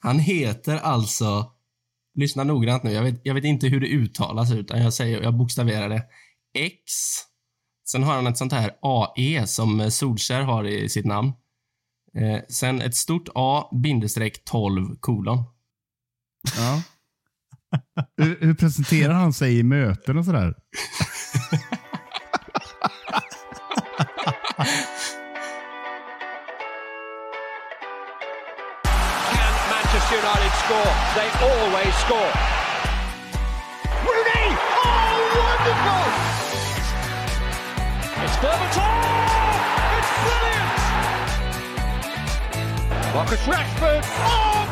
Han heter alltså, lyssna noggrant nu, jag vet, jag vet inte hur det uttalas utan jag säger, jag bokstaverar det. X. Sen har han ett sånt här AE som Solskär har i sitt namn. Eh, sen ett stort A, bindestreck 12, kolon. Ja. hur, hur presenterar han sig i möten och sådär? score? They always score. Rooney! Oh, wonderful! It's Berbatov! It's brilliant! Marcus Rashford! Oh,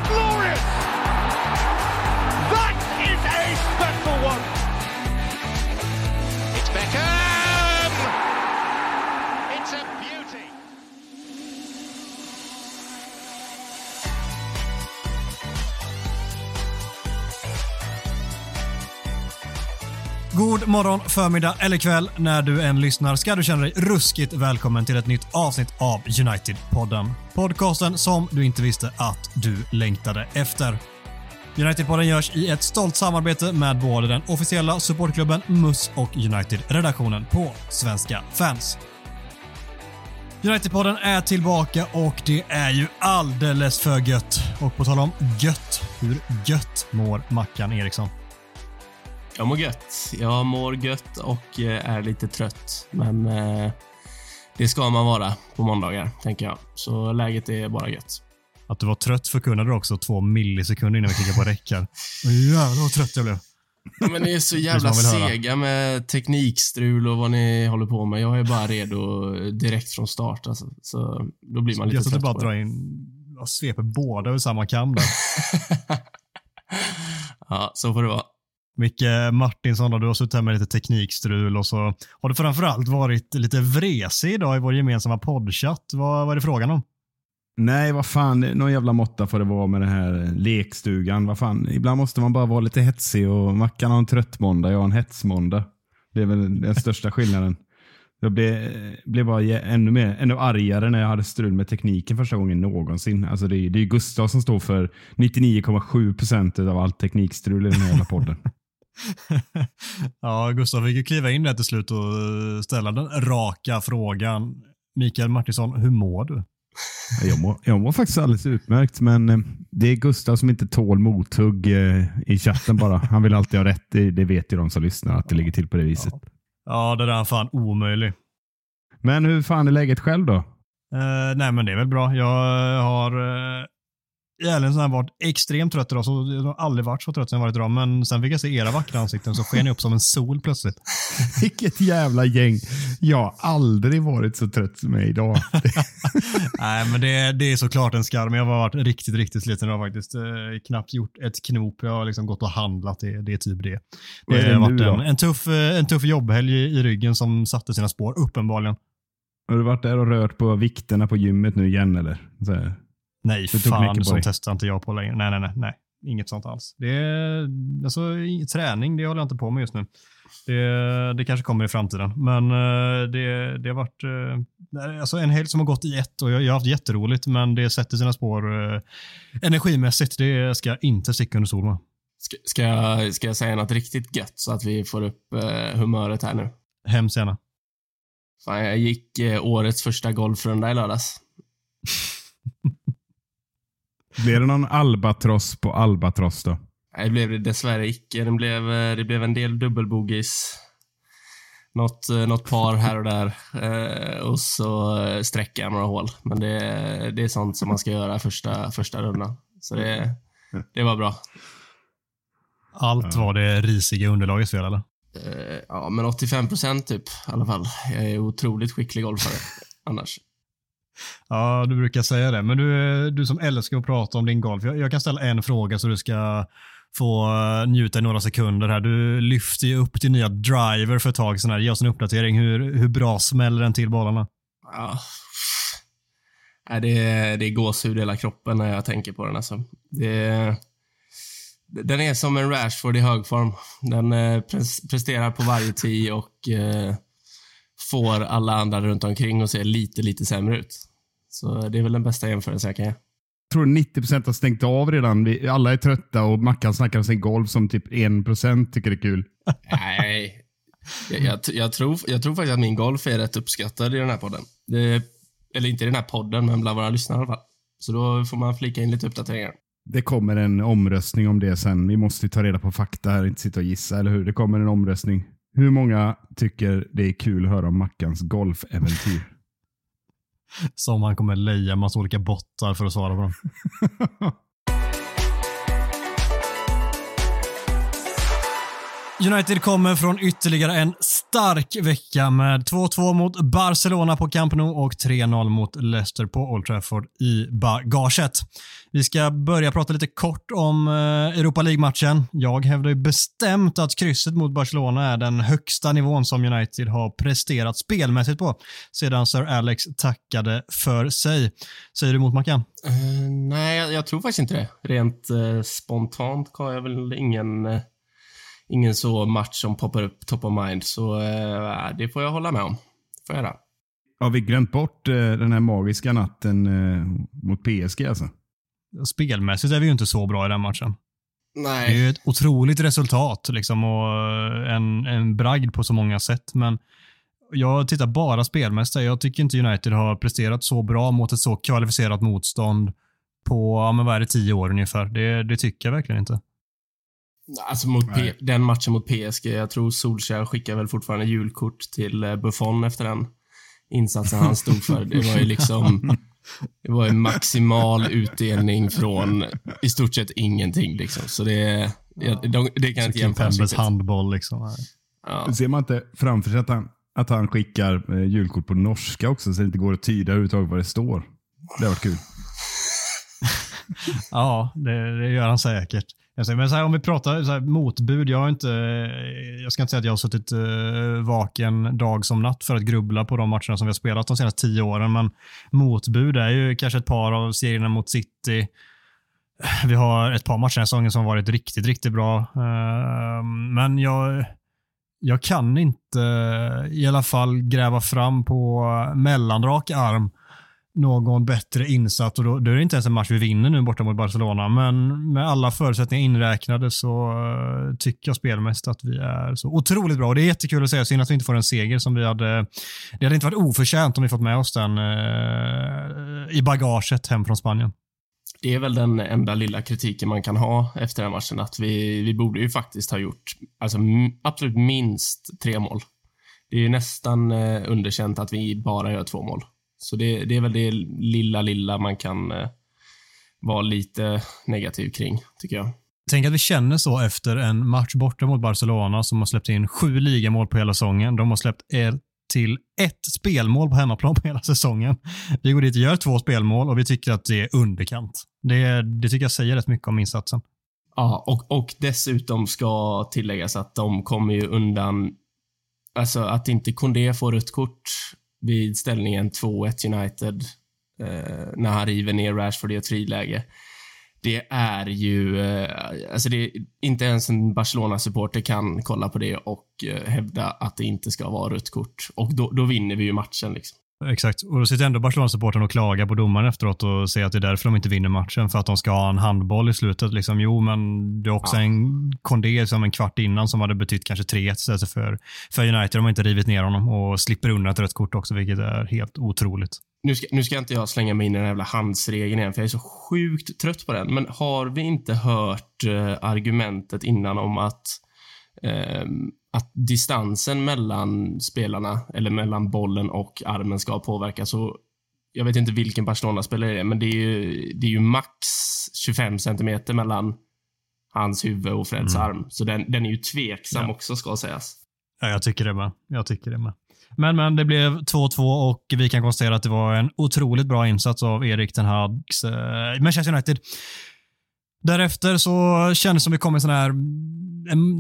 God morgon, förmiddag eller kväll när du än lyssnar ska du känna dig ruskigt välkommen till ett nytt avsnitt av United-podden. Podcasten som du inte visste att du längtade efter. United-podden görs i ett stolt samarbete med både den officiella supportklubben MUS och United-redaktionen på Svenska fans. United-podden är tillbaka och det är ju alldeles för gött. Och på tal om gött, hur gött mår Mackan Eriksson? Jag mår gött. Jag mår gött och eh, är lite trött. Men eh, det ska man vara på måndagar, tänker jag. Så läget är bara gött. Att du var trött förkunnade du också två millisekunder innan vi klickade på räck här. Jävlar vad trött jag blev. Ja, men ni är så jävla sega med teknikstrul och vad ni håller på med. Jag är bara redo direkt från start. Alltså. Så då blir man lite Jag att du trött bara det. drar in och sveper båda över samma kam där. Ja, så får det vara. Micke Martinsson, då, du har suttit här med lite teknikstrul och så har du framförallt varit lite vresig idag i vår gemensamma poddchatt. Vad, vad är det frågan om? Nej, vad fan. Någon jävla måtta får det vara med den här lekstugan. Vad fan. Ibland måste man bara vara lite hetsig och Mackan har en trött måndag, jag har en hetsmåndag. Det är väl den största skillnaden. Jag blev, blev bara ännu, mer, ännu argare när jag hade strul med tekniken första gången någonsin. Alltså det, är- det är Gustav som står för 99,7 procent av allt teknikstrul i den här jävla podden. ja, Gustav fick ju kliva in där till slut och eh, ställa den raka frågan. Mikael Martinsson, hur mår du? Jag mår, jag mår faktiskt alldeles utmärkt, men eh, det är Gustav som inte tål mothugg eh, i chatten bara. Han vill alltid ha rätt. Det, vet ju de som lyssnar att det ligger till på det viset. Ja, det där är fan omöjlig. Men hur fan är läget själv då? Eh, nej, men det är väl bra. Jag har uh, ärlighetens namn varit extremt trött idag. Så jag har aldrig varit så trött som jag varit idag. Men sen fick jag se era vackra ansikten så sken jag upp som en sol plötsligt. Vilket jävla gäng. Jag har aldrig varit så trött som jag är idag. nej, men det, det är såklart en skarm. Jag har varit riktigt, riktigt sliten idag faktiskt. Eh, knappt gjort ett knop. Jag har liksom gått och handlat. Det, det är typ det. Det har varit en, en, tuff, eh, en tuff jobbhelg i, i ryggen som satte sina spår, uppenbarligen. Har du varit där och rört på vikterna på gymmet nu igen eller? Nej, Det fan, sånt testar inte jag på längre. Nej, nej, nej, nej. Inget sånt alls. Det är, alltså, träning, det håller jag inte på med just nu. Det, det kanske kommer i framtiden. Men eh, det, det har varit eh, alltså en helg som har gått i ett och jag, jag har haft jätteroligt, men det sätter sina spår eh, energimässigt. Det ska jag inte sticka under stol med. Ska, ska, jag, ska jag säga något riktigt gött så att vi får upp eh, humöret här nu? Hemskt gärna. Fan, jag gick eh, årets första golfrunda i lördags. Blev det någon albatross på albatross då? Nej, det blev det dessvärre icke. Det blev, eh, det blev en del dubbelbogis. Något, eh, något par här och där. Eh, och så sträcka jag några hål. Men det, det är sånt som man ska göra första, första rundan. Så det, det var bra. Allt var det risiga underlagets fel, eller? Ja, men 85 procent typ i alla fall. Jag är otroligt skicklig golfare annars. Ja, du brukar säga det. Men du, du som älskar att prata om din golf. Jag, jag kan ställa en fråga så du ska få eh, njuta i några sekunder här. Du lyfte ju upp din nya driver för ett tag sedan. här. Ge oss en uppdatering. Hur, hur bra smäller den till bollarna? Ja. Det, är- det är gåshud i hela kroppen när jag tänker på den. Alltså. Det, den är som en Rashford i högform. Den eh, presterar på varje tee och eh, får alla andra runt omkring att se lite, lite sämre ut. Så det är väl den bästa jämförelsen jag kan ge. tror 90% har stängt av redan. Vi, alla är trötta och Mackan snackar om sin golf som typ 1% tycker det är kul. Nej. Jag, jag, jag, tror, jag tror faktiskt att min golf är rätt uppskattad i den här podden. Det, eller inte i den här podden, men bland våra lyssnare i alla fall. Så då får man flika in lite uppdateringar. Det kommer en omröstning om det sen. Vi måste ta reda på fakta här, inte sitta och gissa, eller hur? Det kommer en omröstning. Hur många tycker det är kul att höra om Mackans golfäventyr? Som han kommer leja massa olika bottar för att svara på dem. United kommer från ytterligare en stark vecka med 2-2 mot Barcelona på Camp Nou och 3-0 mot Leicester på Old Trafford i bagaget. Vi ska börja prata lite kort om eh, Europa League-matchen. Jag hävdar ju bestämt att krysset mot Barcelona är den högsta nivån som United har presterat spelmässigt på sedan Sir Alex tackade för sig. Säger du emot Mackan? Uh, nej, jag, jag, tror faktiskt inte det. Rent uh, spontant har jag väl ingen uh ingen så match som poppar upp top of mind. Så eh, det får jag hålla med om. Får jag göra. Har vi glömt bort eh, den här magiska natten eh, mot PSG alltså? Spelmässigt är vi ju inte så bra i den matchen. Nej. Det är ju ett otroligt resultat liksom, och en, en bragd på så många sätt. Men jag tittar bara spelmässigt. Jag tycker inte United har presterat så bra mot ett så kvalificerat motstånd på, ja, men vad är det, tio år ungefär. Det, det tycker jag verkligen inte. Alltså mot P den matchen mot PSG, jag tror Solskjaer skickar väl fortfarande julkort till eh, Buffon efter den insatsen han stod för. Det var ju liksom det var en maximal utdelning från i stort sett ingenting liksom. Så det, ja, de, det kan inte jämföras. handboll liksom. Ja. Ser man inte framför sig att han, att han skickar eh, julkort på norska också så det inte går att tyda överhuvudtaget vad det står? Det har varit kul. ja, det, det, gör han säkert. Men så här, om vi pratar så här, motbud. Jag, har inte, jag ska inte säga att jag har suttit uh, vaken dag som natt för att grubbla på de matcherna som vi har spelat de senaste tio åren. Men motbud är ju kanske ett par av serierna mot City. Vi har ett par matcher den här säsongen som har varit riktigt, riktigt bra. Uh, men jag, jag kan inte i alla fall gräva fram på mellanrak arm någon bättre insats och då, då är det inte ens en match vi vinner nu borta mot Barcelona. Men med alla förutsättningar inräknade så uh, tycker jag spelmässigt att vi är så otroligt bra. Och det är jättekul att säga. Synd att vi inte får en seger som vi hade. Det hade inte varit oförtjänt om vi fått med oss den uh, i bagaget hem från Spanien. Det är väl den enda lilla kritiken man kan ha efter den matchen, att vi, vi borde ju faktiskt ha gjort alltså, absolut minst tre mål. Det är ju nästan uh, underkänt att vi bara gör två mål. Så det, det är väl det lilla, lilla man kan eh, vara lite negativ kring, tycker jag. Tänk att vi känner så efter en match borta mot Barcelona som har släppt in sju ligamål på hela säsongen. De har släppt er till ett spelmål på hemmaplan på hela säsongen. Vi går dit och gör två spelmål och vi tycker att det är underkant. Det, det tycker jag säger rätt mycket om insatsen. Ja, och, och dessutom ska tilläggas att de kommer ju undan Alltså att inte Kondé får rött kort vid ställningen 2-1 United eh, när han river ner Rashford i ett friläge. Det är ju, eh, alltså det, inte ens en Barcelona-supporter kan kolla på det och eh, hävda att det inte ska vara rött kort. Och då, då vinner vi ju matchen. Liksom. Exakt, och då sitter ändå Barcelona-supporten och klagar på domaren efteråt och säger att det är därför de inte vinner matchen, för att de ska ha en handboll i slutet. Liksom, jo, men det är också ja. en Kondé som en kvart innan som hade betytt kanske 3-1 för, för United. De har inte rivit ner honom och slipper undan ett rött kort också, vilket är helt otroligt. Nu ska, nu ska inte jag slänga mig in i den jävla handsregeln igen, för jag är så sjukt trött på den. Men har vi inte hört eh, argumentet innan om att eh, att distansen mellan spelarna, eller mellan bollen och armen ska påverkas. Så jag vet inte vilken Barcelona-spelare det är, men det är ju, det är ju max 25 centimeter mellan hans huvud och Freds mm. arm. Så den, den är ju tveksam ja. också, ska sägas. Ja, jag tycker det med. Jag tycker det med. Men, men det blev 2-2 och vi kan konstatera att det var en otroligt bra insats av Erik Ten Hags eh, Manchester United. Därefter så kändes det som vi kom i sån här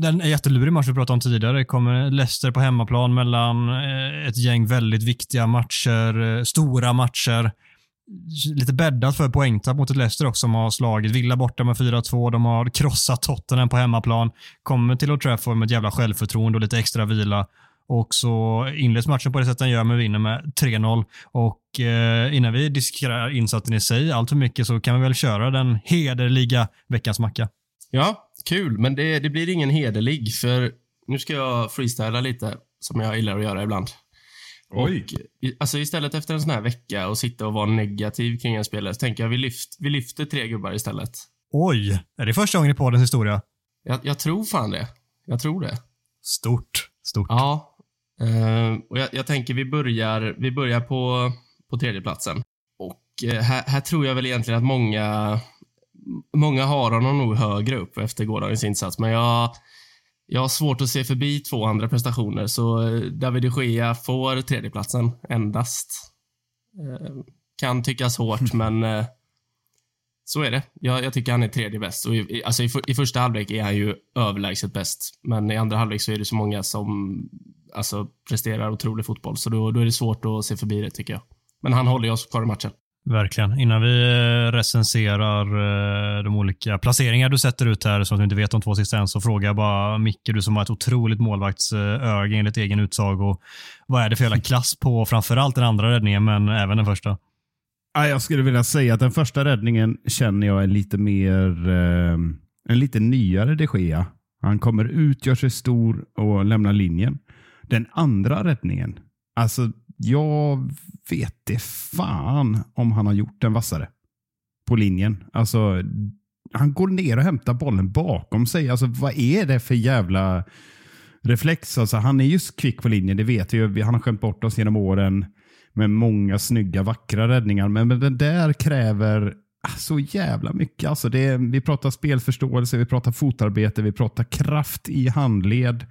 den är jättelurig match vi pratade om tidigare. Det kommer Leicester på hemmaplan mellan eh, ett gäng väldigt viktiga matcher, eh, stora matcher. Lite bäddat för poängtapp mot ett Leicester också som har slagit Villa borta med 4-2. De har krossat Tottenham på hemmaplan. Kommer till Old Trafford med ett jävla självförtroende och lite extra vila och så inleds matchen på det sättet den gör, men vinner med 3-0. Och eh, innan vi diskuterar insatsen i sig allt för mycket så kan vi väl köra den hederliga veckans macka. Ja, kul. Men det, det blir ingen hederlig, för nu ska jag freestyla lite, som jag gillar att göra ibland. Oj. Och, alltså istället efter en sån här vecka och sitta och vara negativ kring en spelare så tänker jag vi, lyft, vi lyfter tre gubbar istället. Oj, är det första gången i poddens historia? Jag, jag tror fan det. Jag tror det. Stort. Stort. Ja. Eh, och jag, jag tänker vi börjar, vi börjar på, på tredjeplatsen. Och eh, här, här tror jag väl egentligen att många, många har honom nog högre upp efter gårdagens insats. Men jag, jag har svårt att se förbi två andra prestationer, så eh, David de Gea får tredjeplatsen endast. Kan tyckas hårt, men så är det. Jag, jag tycker han är tredje bäst. Och i, i, alltså i, I första halvlek är han ju överlägset bäst, men i andra halvlek så är det så många som alltså, presterar otrolig fotboll, så då, då är det svårt att se förbi det, tycker jag. Men han håller ju oss kvar i matchen. Verkligen. Innan vi eh, recenserar eh, de olika placeringar du sätter ut här, så att du inte vet de två sista än, så frågar jag bara Micke, du som har ett otroligt målvaktsöga enligt egen utsago. Vad är det för jävla klass på framförallt den andra räddningen, men även den första? Jag skulle vilja säga att den första räddningen känner jag är lite mer, ehm, en lite nyare de Gea. Han kommer ut, gör sig stor och lämnar linjen. Den andra räddningen, alltså jag vet det fan om han har gjort den vassare på linjen. Alltså, han går ner och hämtar bollen bakom sig. Alltså, vad är det för jävla reflex? Alltså, han är just kvick på linjen, det vet vi ju. Han har skämt bort oss genom åren med många snygga, vackra räddningar. Men, men den där kräver ah, så jävla mycket. Alltså det, vi pratar spelförståelse, vi pratar fotarbete, vi pratar kraft i handled.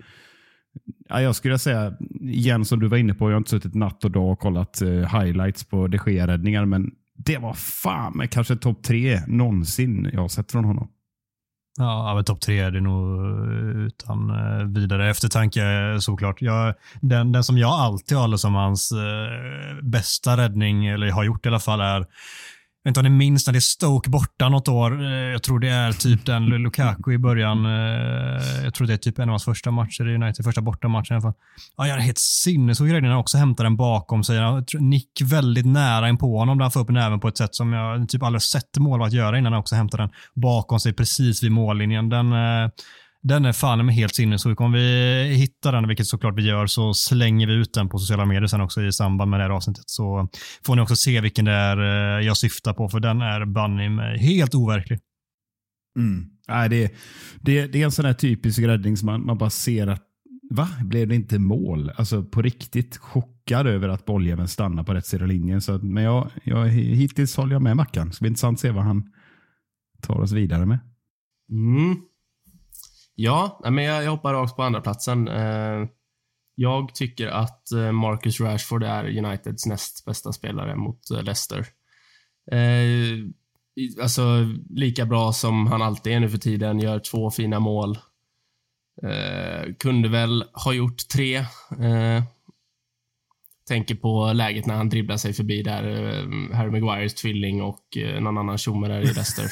Ja, jag skulle säga, igen som du var inne på, jag har inte suttit natt och dag och kollat eh, highlights på de Gea-räddningar, men det var fan med kanske topp tre någonsin jag har sett från honom. Ja, men topp tre är det nog eh, utan eh, vidare eftertanke eh, såklart. Jag, den, den som jag alltid håller som hans eh, bästa räddning, eller har gjort i alla fall, är vet inte om ni minns när det är Stoke borta något år. Eh, jag tror det är typ den Lukaku i början. Eh, jag tror det är typ en av hans första matcher i United, första bortamatchen i alla fall. Ja, jag är helt sinnessjuk när han också hämtar den bakom sig. Nick väldigt nära in på honom där han får upp näven på ett sätt som jag typ aldrig sett målvakt göra innan han också hämtar den bakom sig precis vid mållinjen. Den, eh, den är fan med helt sinnessjuk. Om vi hittar den, vilket såklart vi gör, så slänger vi ut den på sociala medier sen också i samband med det här avsnittet. Så får ni också se vilken det är eh, jag syftar på, för den är banne mig helt overklig. Mm. Nej, det, det, det är en sån här typisk räddning som man, man bara ser att Va? Blev det inte mål? Alltså på riktigt chockad över att bolljäveln stannar på rätt sida av linjen. Så, men jag, jag, hittills håller jag med Mackan. Så det blir intressant att se vad han tar oss vidare med. Mm. Ja, men jag, jag hoppar rakt på andra platsen. Eh, jag tycker att eh, Marcus Rashford är Uniteds näst bästa spelare mot eh, Leicester. Alltså, lika bra som han alltid är nu för tiden. Gör två fina mål. Kunde väl ha gjort tre. Tänker på läget när han dribblar sig förbi där. Harry Maguires tvilling och någon annan tjomme där i Leicester.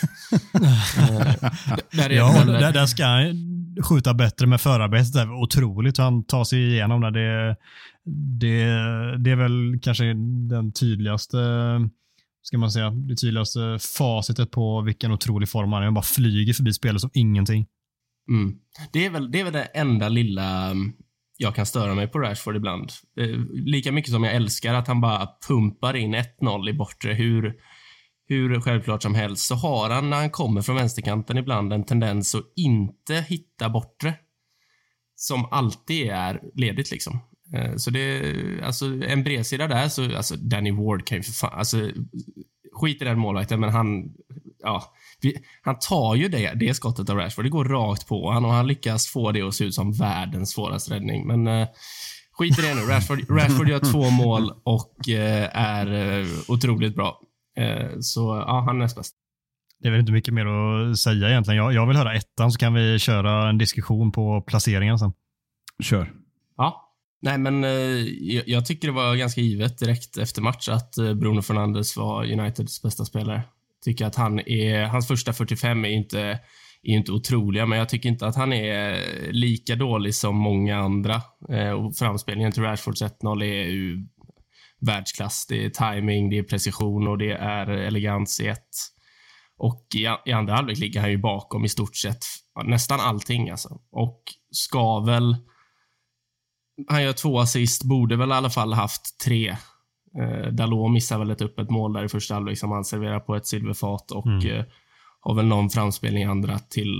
där är Ja, där, där ska skjuta bättre med förarbetet. Det är otroligt hur han tar sig igenom där. Det, det, det är väl kanske den tydligaste ska man säga, det tydligaste facitet på vilken otrolig form han är. Han bara flyger förbi spelet som ingenting. Mm. Det, är väl, det är väl det enda lilla mm, jag kan störa mig på Rashford ibland. Eh, lika mycket som jag älskar att han bara pumpar in 1-0 i bortre hur, hur självklart som helst, så har han när han kommer från vänsterkanten ibland en tendens att inte hitta bortre. Som alltid är ledigt liksom. Eh, så det, alltså en bredsida där så, alltså Danny Ward kan ju för fan, alltså skit i den målvakten men han, ja, vi, han tar ju det, det skottet av Rashford. Det går rakt på han och han lyckas få det att se ut som världens svåraste räddning. Men eh, skit i det nu. Rashford, Rashford gör två mål och eh, är eh, otroligt bra. Eh, så ja, han är näst bäst. Det är väl inte mycket mer att säga egentligen. Jag, jag vill höra ettan så kan vi köra en diskussion på placeringen sen. Kör. Ja. Nej, men eh, jag, jag tycker det var ganska givet direkt efter match att eh, Bruno Fernandes var Uniteds bästa spelare. Tycker att han är, hans första 45 är inte, är inte otroliga, men jag tycker inte att han är lika dålig som många andra. Eh, och framspelningen till Rashfords 1-0 är ju världsklass. Det är timing, det är precision och det är elegans i ett. Och i, i andra halvlek ligger han ju bakom i stort sett nästan allting alltså. Och ska väl... Han gör två assist, borde väl i alla fall haft tre. Eh, Dalot missar väl ett öppet mål där i första halvlek som han serverar på ett silverfat och mm. eh, har väl någon framspelning i andra till...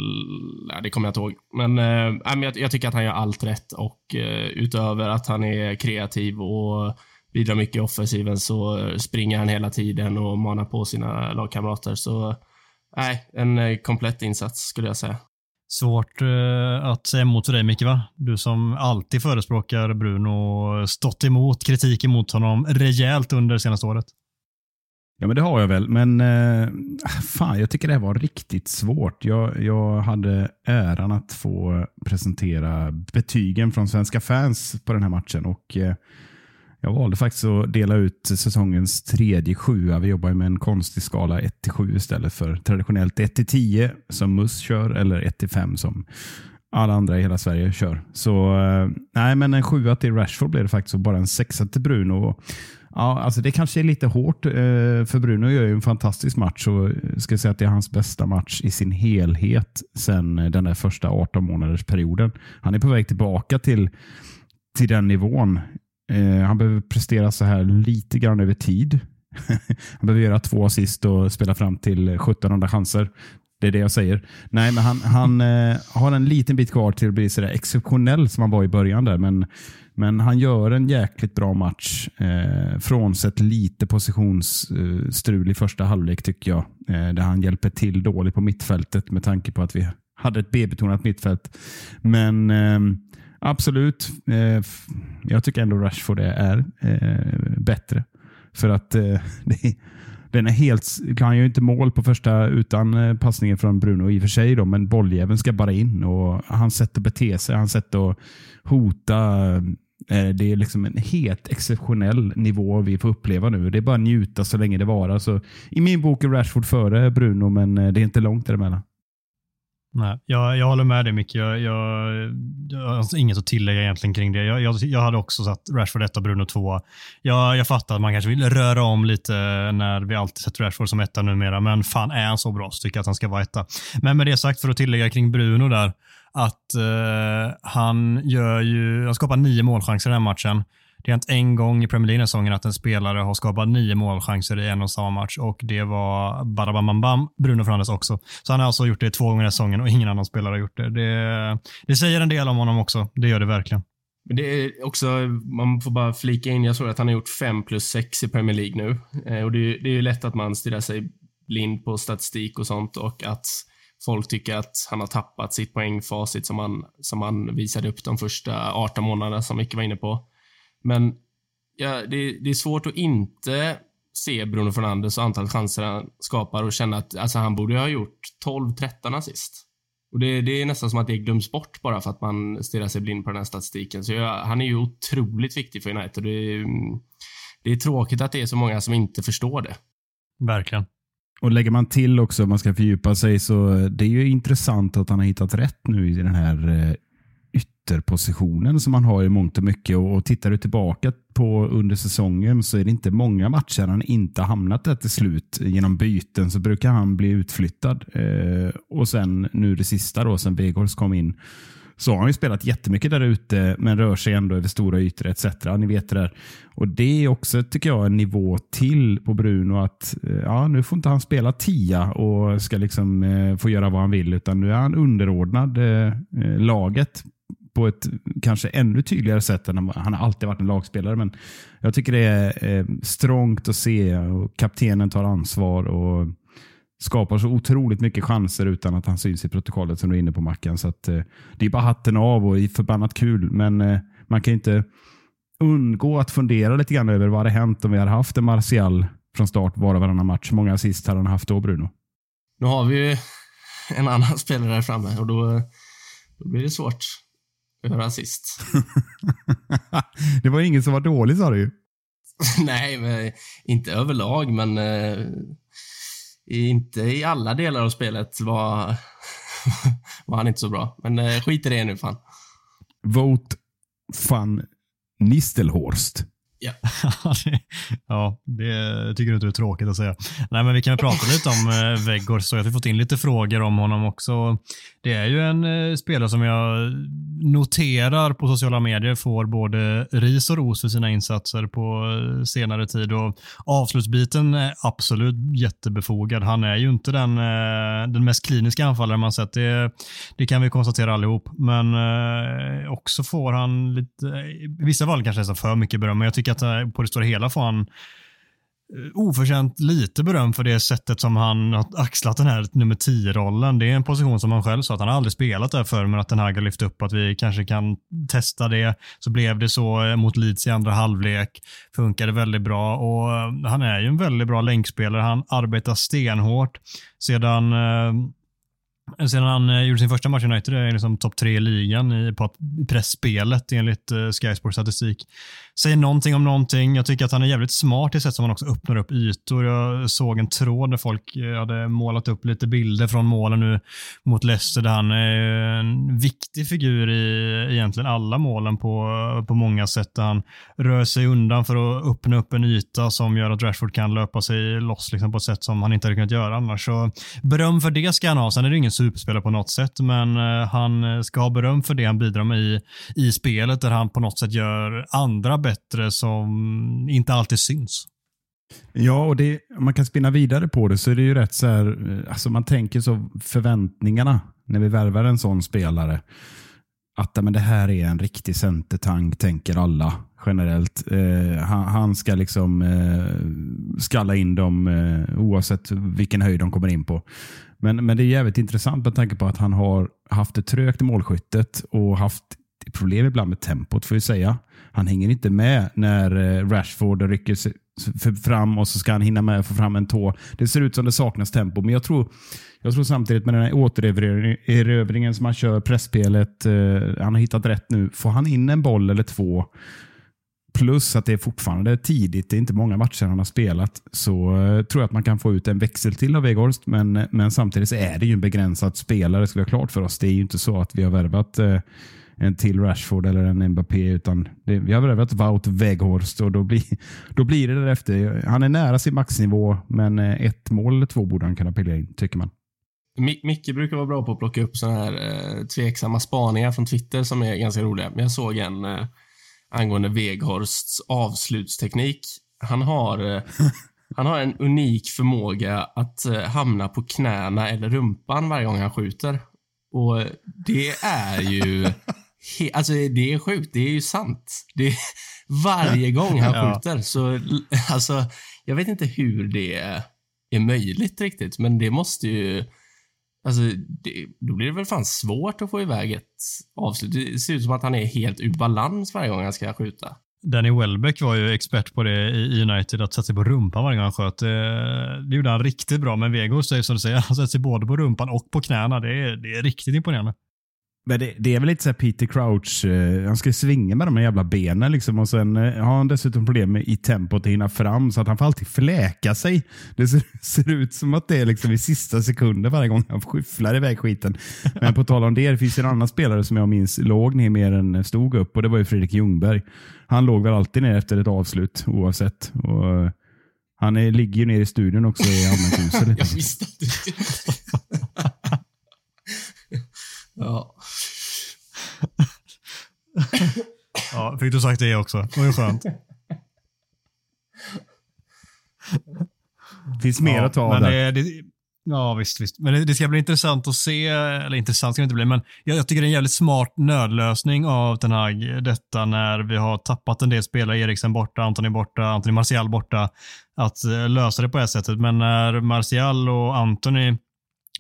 Nej, det kommer jag inte ihåg. Men, eh, jag, jag tycker att han gör allt rätt och eh, utöver att han är kreativ och bidrar mycket i offensiven så springer han hela tiden och manar på sina lagkamrater. Så nej, en eh, komplett insats skulle jag säga. Svårt eh, att säga emot för dig Micke, va? Du som alltid förespråkar Bruno och stått emot kritik emot honom rejält under det senaste året. Ja, men det har jag väl. Men eh, fan, jag tycker det här var riktigt svårt. Jag, jag hade äran att få presentera betygen från svenska fans på den här matchen. Och eh, jag valde faktiskt att dela ut säsongens tredje sjua. Vi jobbar med en konstig skala 1 7 istället för traditionellt 1 10 som Muss kör eller 1 5 som alla andra i hela Sverige kör. Så eh, nej, men en sjua till Rashford blev det faktiskt och bara en sexa till Bruno. Ja, alltså det kanske är lite hårt, eh, för Bruno gör ju en fantastisk match och eh, ska säga att det är hans bästa match i sin helhet sedan den där första 18 månaders perioden. Han är på väg tillbaka till, till den nivån Eh, han behöver prestera så här lite grann över tid. han behöver göra två assist och spela fram till 1700 chanser. Det är det jag säger. Nej, men han, han eh, har en liten bit kvar till att bli så där exceptionell som han var i början. där. Men, men han gör en jäkligt bra match. Eh, frånsett lite positionsstrul i första halvlek tycker jag. Eh, där han hjälper till dåligt på mittfältet med tanke på att vi hade ett B-betonat mittfält. Men eh, Absolut. Eh, jag tycker ändå Rashford är eh, bättre. För att eh, den är helt... Han gör inte mål på första utan eh, passningen från Bruno i och för sig, då, men bolljäveln ska bara in. och Hans sätt att bete sig, hans sätt att hota. Eh, eh, det är liksom en helt exceptionell nivå vi får uppleva nu. Det är bara att njuta så länge det varar. Så I min bok är Rashford före Bruno, men det är inte långt däremellan. Nej, jag, jag håller med dig Micke. Jag, jag, jag har alltså inget att tillägga egentligen kring det. Jag, jag, jag hade också satt Rashford 1 och Bruno 2. Jag, jag fattar att man kanske vill röra om lite när vi alltid sätter Rashford som etta numera, men fan är han så bra så tycker jag att han ska vara etta. Men med det sagt, för att tillägga kring Bruno där, att eh, han gör ju, han skapar nio målchanser i den här matchen. Det har hänt en gång i Premier League-säsongen att en spelare har skapat nio målchanser i en och samma match och det var Barabamambam, Bruno Fernandes också. Så han har alltså gjort det två gånger i säsongen och ingen annan spelare har gjort det. det. det. säger en del om honom också. Det gör det verkligen. Men det är också, man får bara flika in, jag såg att han har gjort 5 plus 6 i Premier League nu. Eh, och det är, det är ju lätt att man stirrar sig blind på statistik och sånt och att folk tycker att han har tappat sitt poängfacit som han, som han visade upp de första 18 månaderna som Micke var inne på. Men ja, det, det, är svårt att inte se Bruno Fernandes och antalet chanser han skapar och känna att alltså, han borde ha gjort 12-13 assist. Och det, det, är nästan som att det glöms bort bara för att man stirrar sig blind på den här statistiken. Så ja, han är ju otroligt viktig för United. Det är, det är tråkigt att det är så många som inte förstår det. Verkligen. Och lägger man till också, om man ska fördjupa sig, så det är ju intressant att han har hittat rätt nu i den här eh, ytterpositionen som han har i mångt och mycket. Och, och tittar du tillbaka på under säsongen så är det inte många matcher han inte har hamnat där till slut. Genom byten så brukar han bli utflyttad. Eh, och sen nu det sista då, sen Weghorst kom in, så har han ju spelat jättemycket där ute, men rör sig ändå över stora ytor etc. Ni vet det där. Och Det är också, tycker jag, en nivå till på Bruno. att eh, ja, Nu får inte han spela tia och ska liksom eh, få göra vad han vill, utan nu är han underordnad eh, eh laget på ett kanske ännu tydligare sätt än han har alltid varit en lagspelare. Men jag tycker det är eh, strångt att se och kaptenen tar ansvar och skapar så otroligt mycket chanser utan att han syns i protokollet som du är inne på Mackan. Så att, eh, det är bara hatten av och förbannat kul. Men eh, man kan inte undgå att fundera lite grann över vad hade hänt om vi hade haft en Martial från start var och varannan match. Hur många assist hade han haft då, Bruno? Nu har vi ju en annan spelare där framme och då, då blir det svårt rasist. det var ingen som var dålig sa du ju. Nej, men, inte överlag, men eh, inte i alla delar av spelet var, var han inte så bra. Men eh, skit i det nu fan. Vote van Nistelhorst. Ja. ja, det tycker du inte är tråkigt att säga. Nej, men vi kan prata lite om eh, Weghorst så jag har fått in lite frågor om honom också. Det är ju en eh, spelare som jag noterar på sociala medier får både ris och ros för sina insatser på eh, senare tid och avslutsbiten är absolut jättebefogad. Han är ju inte den, den mest kliniska anfallaren man sett. Det, det kan vi konstatera allihop, men också får han lite, i vissa fall kanske nästan för mycket beröm, men jag tycker att på det stora hela får han eh, oförtjänt lite beröm för det sättet som han har axlat den här nummer 10-rollen. Det är en position som han själv sa att han aldrig spelat där förr, men att den här har lyft upp att vi kanske kan testa det. Så blev det så eh, mot Leeds i andra halvlek. Funkade väldigt bra och eh, han är ju en väldigt bra länkspelare. Han arbetar stenhårt. Sedan Sedan han gjorde sin första match i United är han liksom topp tre i ligan i, pressspelet enligt Sky Sports statistik. Säger någonting om någonting. Jag tycker att han är jävligt smart i sätt som han också öppnar upp ytor. Jag såg en tråd där folk eh, hade målat upp lite bilder från målen nu mot Leicester där han är en viktig figur i egentligen alla målen på, på många sätt. Där han rör sig undan för att öppna upp en yta som gör att Rashford kan löpa sig loss liksom på ett sätt som han inte hade kunnat göra annars. Så beröm för det ska han ha. Sen är det ingen superspelare på något sätt, men eh, han ska ha beröm för det han bidrar med i, i spelet där han på något sätt gör andra bättre som inte alltid syns. Ja, och det, om man kan spinna vidare på det så är det ju rätt så här, eh, alltså man tänker så förväntningarna när vi värvar en sån spelare. Att men det här är en riktig centertang, tänker alla generellt. Eh, han, han, ska liksom eh, skalla in dem eh, oavsett vilken höjd de kommer in på. Men, men det är jävligt intressant med tanke på att han har haft det trögt i målskyttet och haft problem ibland med tempot får vi säga. Han hänger inte med när eh, Rashford rycker sig fram och så ska han hinna med att få fram en tå. Det ser ut som det saknas tempo, men jag tror, jag tror samtidigt med den här återerövringen som han kör, pressspelet, eh, han har hittat rätt nu. Får han in en boll eller två, plus att det är fortfarande tidigt, det är inte många matcher han har spelat, så eh, tror jag att man kan få ut en växel till av Weghorst. Men, eh, men samtidigt så är det ju en begränsad spelare, ska vi ha klart för oss. Det är ju inte så att vi har värvat eh, en till Rashford eller en Mbappé. Utan det, vi har värvat Wout Weghorst och då blir, då blir det därefter. Han är nära sin maxnivå, men eh, ett mål eller två borde han kunna pilla in, tycker man. Micke brukar vara bra på att plocka upp såna här eh, tveksamma spaningar från Twitter som är ganska roliga. Men jag såg en eh, angående Weghorsts avslutsteknik. Han har, eh, han har en unik förmåga att eh, hamna på knäna eller rumpan varje gång han skjuter. Och det är ju alltså det är sjukt, det är ju sant. Det är, varje gång han skjuter så, alltså, jag vet inte hur det är möjligt riktigt, men det måste ju, alltså, det, då blir det väl fan svårt att få iväg ett avslut. Det ser ut som att han är helt ur balans varje gång han ska skjuta. Danny Welbeck var ju expert på det i United, att sätta sig på rumpan varje gång han sköt. Det gjorde han riktigt bra, men Vegos som du säger, han sätter sig både på rumpan och på knäna. Det är, det är riktigt imponerande. Men det, det, är väl lite så Peter Crouch, eh, han ska svinga med de här jävla benen liksom och sen eh, har han dessutom problem med i tempot att hinna fram så att han får alltid fläka sig. Det ser, ser ut som att det är liksom i sista sekunden varje gång han skyfflar iväg skiten. Men på tal om det, det finns en annan spelare som jag minns låg ner mer än stod upp och det var ju Fredrik Ljungberg. Han låg väl alltid ner efter ett avslut oavsett. Och, eh, han är, ligger ju ner i studion också i allmänt hus. jag visste att du Ja ja, fick du sagt det också. Det var ju skönt. Det finns mer ja, att ta av där. Det, det, ja, visst, visst. Men det, det, ska bli intressant att se, eller intressant ska det inte bli, men jag, jag tycker det är en jävligt smart nödlösning av Ten Hag, detta när vi har tappat en del spelare, Eriksen borta, Antoni borta, Antoni Martial borta, att uh, lösa det på det sättet. Men när Martial och Antoni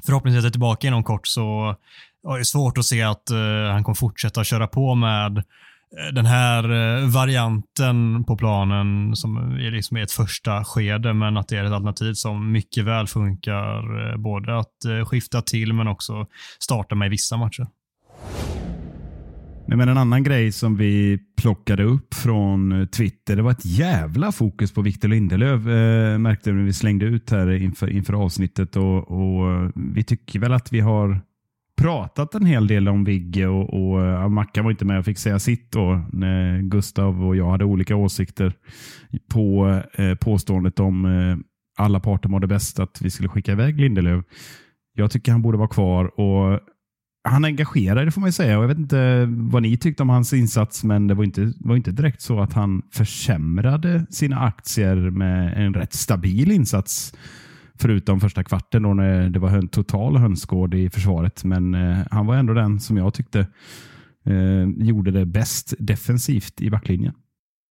förhoppningsvis är tillbaka inom kort så jag det är svårt att se att uh, han kommer fortsätta köra på med eh, den här eh, varianten på planen som är liksom ett första skede, men att det är ett alternativ som mycket väl funkar både att skifta till men också starta med i vissa matcher. Men en annan grej som vi plockade upp från Twitter, det var ett jävla fokus på Victor Lindelöf eh, märkte vi när vi slängde ut här inför, inför avsnittet och, och vi tycker väl att vi har pratat en hel del om Vigge och, och eh, Mackan var inte med och fick säga sitt då. När Gustav och jag hade olika åsikter på eh, påståendet om eh, alla parter mådde bäst att vi skulle skicka iväg Lindelöf. Jag tycker han borde vara kvar och han engagerade får man ju säga. Och jag vet inte vad ni tyckte om hans insats, men det var inte, var inte direkt så att han försämrade sina aktier med en rätt stabil insats. Förutom första kvarten då när det var en total hönsgård i försvaret. Men eh, han var ändå den som jag tyckte eh, gjorde det bäst defensivt i backlinjen.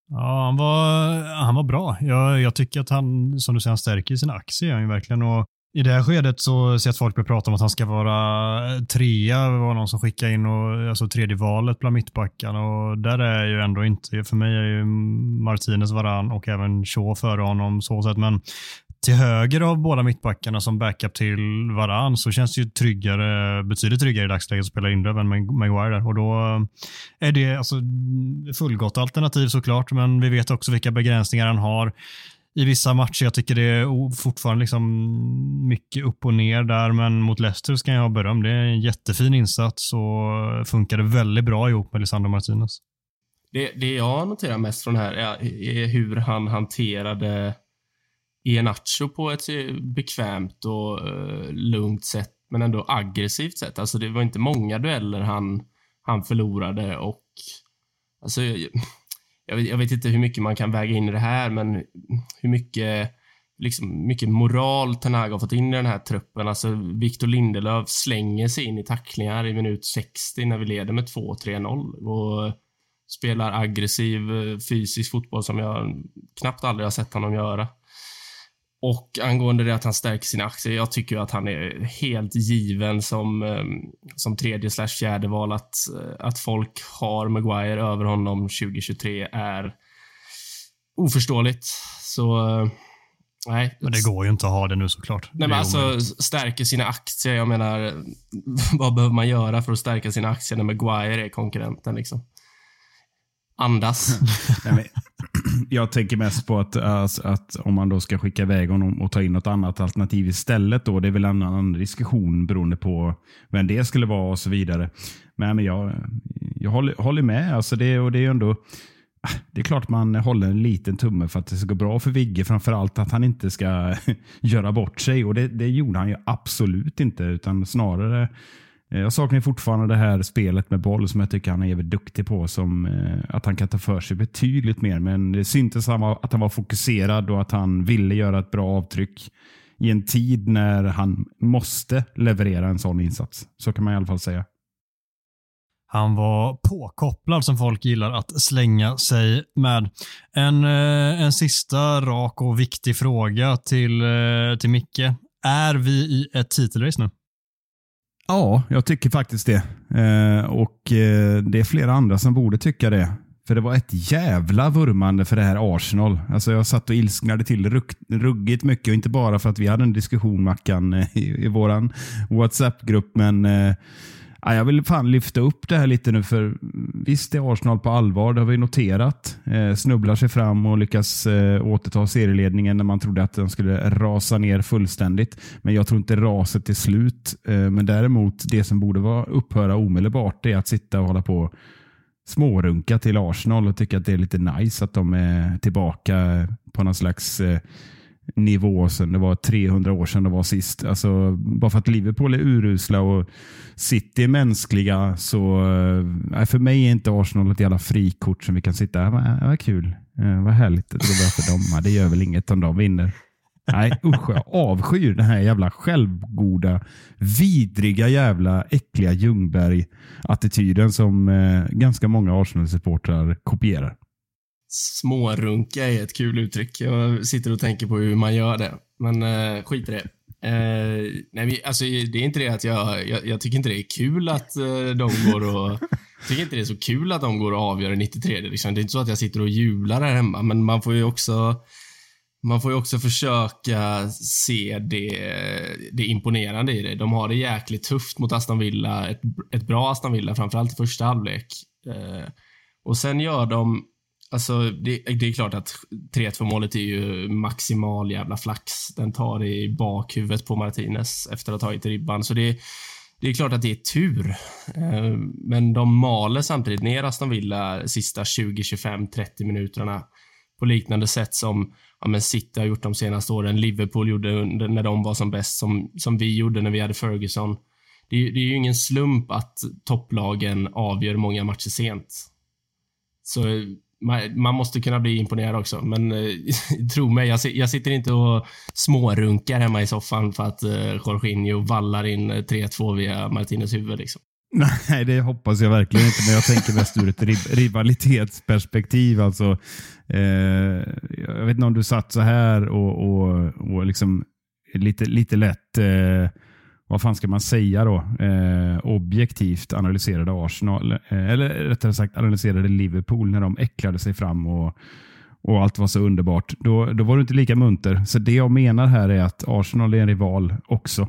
Ja, han var, han var bra. Jag, jag tycker att han, som du säger, han stärker sina aktier. Han verkligen. Och i det här skedet så ser jag att folk börjar prata om att han ska vara trea. Det var någon som skickade in och, alltså tredje valet bland mittbackarna och där är ju ändå inte, för mig är ju Martinez, varann och även Shaw före honom så sätt. Men till höger av båda mittbackarna som backup till varann så känns det ju tryggare, betydligt tryggare i dagsläget att spela Lindelöf än Maguire där. Och då eh, är det alltså fullgott alternativ såklart, men vi vet också vilka begränsningar han har i vissa matcher. Jag tycker det är fortfarande liksom mycket upp och ner där, men mot Leicester ska jag ha beröm. Det är en jättefin insats och funkade väldigt bra ihop med Lisandro Martinez. Det, det jag noterar mest från det här är, är hur han hanterade Iheanacho på ett eh, bekvämt och eh, lugnt sätt, men ändå aggressivt sätt. Alltså det var inte många dueller han, han förlorade och alltså jag vet, jag vet, inte hur mycket man kan väga in i det här, men hur mycket, liksom, mycket moral Tanaga har fått in i den här truppen. Alltså, Victor Lindelöf slänger sig in i tacklingar i minut 60 när vi leder med 2-3-0 och spelar aggressiv eh, fysisk fotboll som jag knappt aldrig har sett honom göra. Och angående det att han stärker sina aktier, jag tycker att han är helt given som, ehm, som tredje slash fjärde val. Att, eh, att folk har Maguire över honom 2023 är oförståeligt. Så, eh, nej. Men det går ju inte att ha det nu såklart. Nej, men alltså stärker sina aktier. Jag menar, vad behöver man göra för att stärka sina aktier när Maguire är konkurrenten liksom? Andas. jag tänker mest på att, alltså, att om man då ska skicka iväg honom och ta in något annat alternativ istället. Då, det är väl en annan diskussion beroende på vem det skulle vara och så vidare. Men, men jag, jag håller, håller med. Alltså det, och det är ändå det är klart man håller en liten tumme för att det ska gå bra för Vigge. Framförallt att han inte ska göra bort sig. Och det, det gjorde han ju absolut inte. Utan snarare Eh, jag saknar fortfarande det här spelet med boll som jag tycker han är jävligt duktig på. Som, eh, att han kan ta för sig betydligt mer. Men det syntes att han var fokuserad och att han ville göra ett bra avtryck i en tid när han måste leverera en sån insats. Så kan man i alla fall säga. Han var påkopplad som folk gillar att slänga sig med. En, eh, en sista rak och viktig fråga till, eh, till Micke. Är vi i ett titelrace nu? Ja, jag tycker faktiskt det. Eh, och eh, det är flera andra som borde tycka det. För det var ett jävla vurmande för det här Arsenal. Alltså jag satt och ilsknade till rugg, ruggigt mycket. Och inte bara för att vi hade en diskussion, Mackan, eh, i, i vår WhatsApp-grupp. Men eh, Ja, jag vill fan lyfta upp det här lite nu för visst är Arsenal på allvar, det har vi noterat. Eh, snubblar sig fram och lyckas eh, återta serieledningen när man trodde att den skulle rasa ner fullständigt. Men jag tror inte raset är slut. Eh, men däremot det som borde vara upphöra omedelbart är att sitta och hålla på smårunka till Arsenal och tycka att det är lite nice att de är tillbaka på någon slags eh, nivå sen det var 300 år sedan det var sist. Alltså, bara för att Liverpool är urusla och City är mänskliga så äh, för mig är inte Arsenal ett jävla frikort som vi kan sitta här. Vad, vad kul. Eh, vad härligt att det går bra för dem. Det gör väl inget om de vinner. Nej usch, jag avskyr den här jävla självgoda, vidriga jävla äckliga Ljungberg-attityden som eh, ganska många Arsenal-supportrar kopierar. Smårunka är ett kul uttryck. Jag sitter och tänker på hur man gör det. Men eh, skit i det. Eh, nej, alltså, det är inte det att jag, jag, jag tycker inte det är kul att eh, de går och... Jag tycker inte det är så kul att de går och avgör i 93. Liksom. Det är inte så att jag sitter och jublar här hemma, men man får ju också man får ju också försöka se det, det imponerande i det. De har det jäkligt tufft mot Aston Villa. Ett, ett bra Aston Villa, framförallt i första halvlek. Eh, och sen gör de Alltså, det, det, är klart att 3-2 målet är ju maximal jävla flax. Den tar i bakhuvudet på Martinez efter att ha tagit ribban. Så det, det är klart att det är tur. Eh, men de maler samtidigt ner Aston Villa sista 20, 25, 30 minuterna på liknande sätt som ja, men City har gjort de senaste åren. Liverpool gjorde under, när de var som bäst, som, som vi gjorde när vi hade Ferguson. Det, det är ju ingen slump att topplagen avgör många matcher sent. Så man, man måste kunna bli imponerad också, men eh, tro mig, jag, jag, sitter inte och smårunkar hemma i soffan för att eh, Jorginho vallar in eh, 3-2 via Martinez huvud. Liksom. Nej, det hoppas jag verkligen inte, men jag tänker mest ur ett rivalitetsperspektiv. Alltså, eh, jag vet inte om du satt så här och, och, och liksom lite, lite lätt eh, vad fan ska man säga då, eh, objektivt analyserade Arsenal, eh, eller rättare sagt analyserade Liverpool när de äcklade sig fram och, och allt var så underbart. Då, då var du inte lika munter. Så det jag menar här är att Arsenal är en rival också.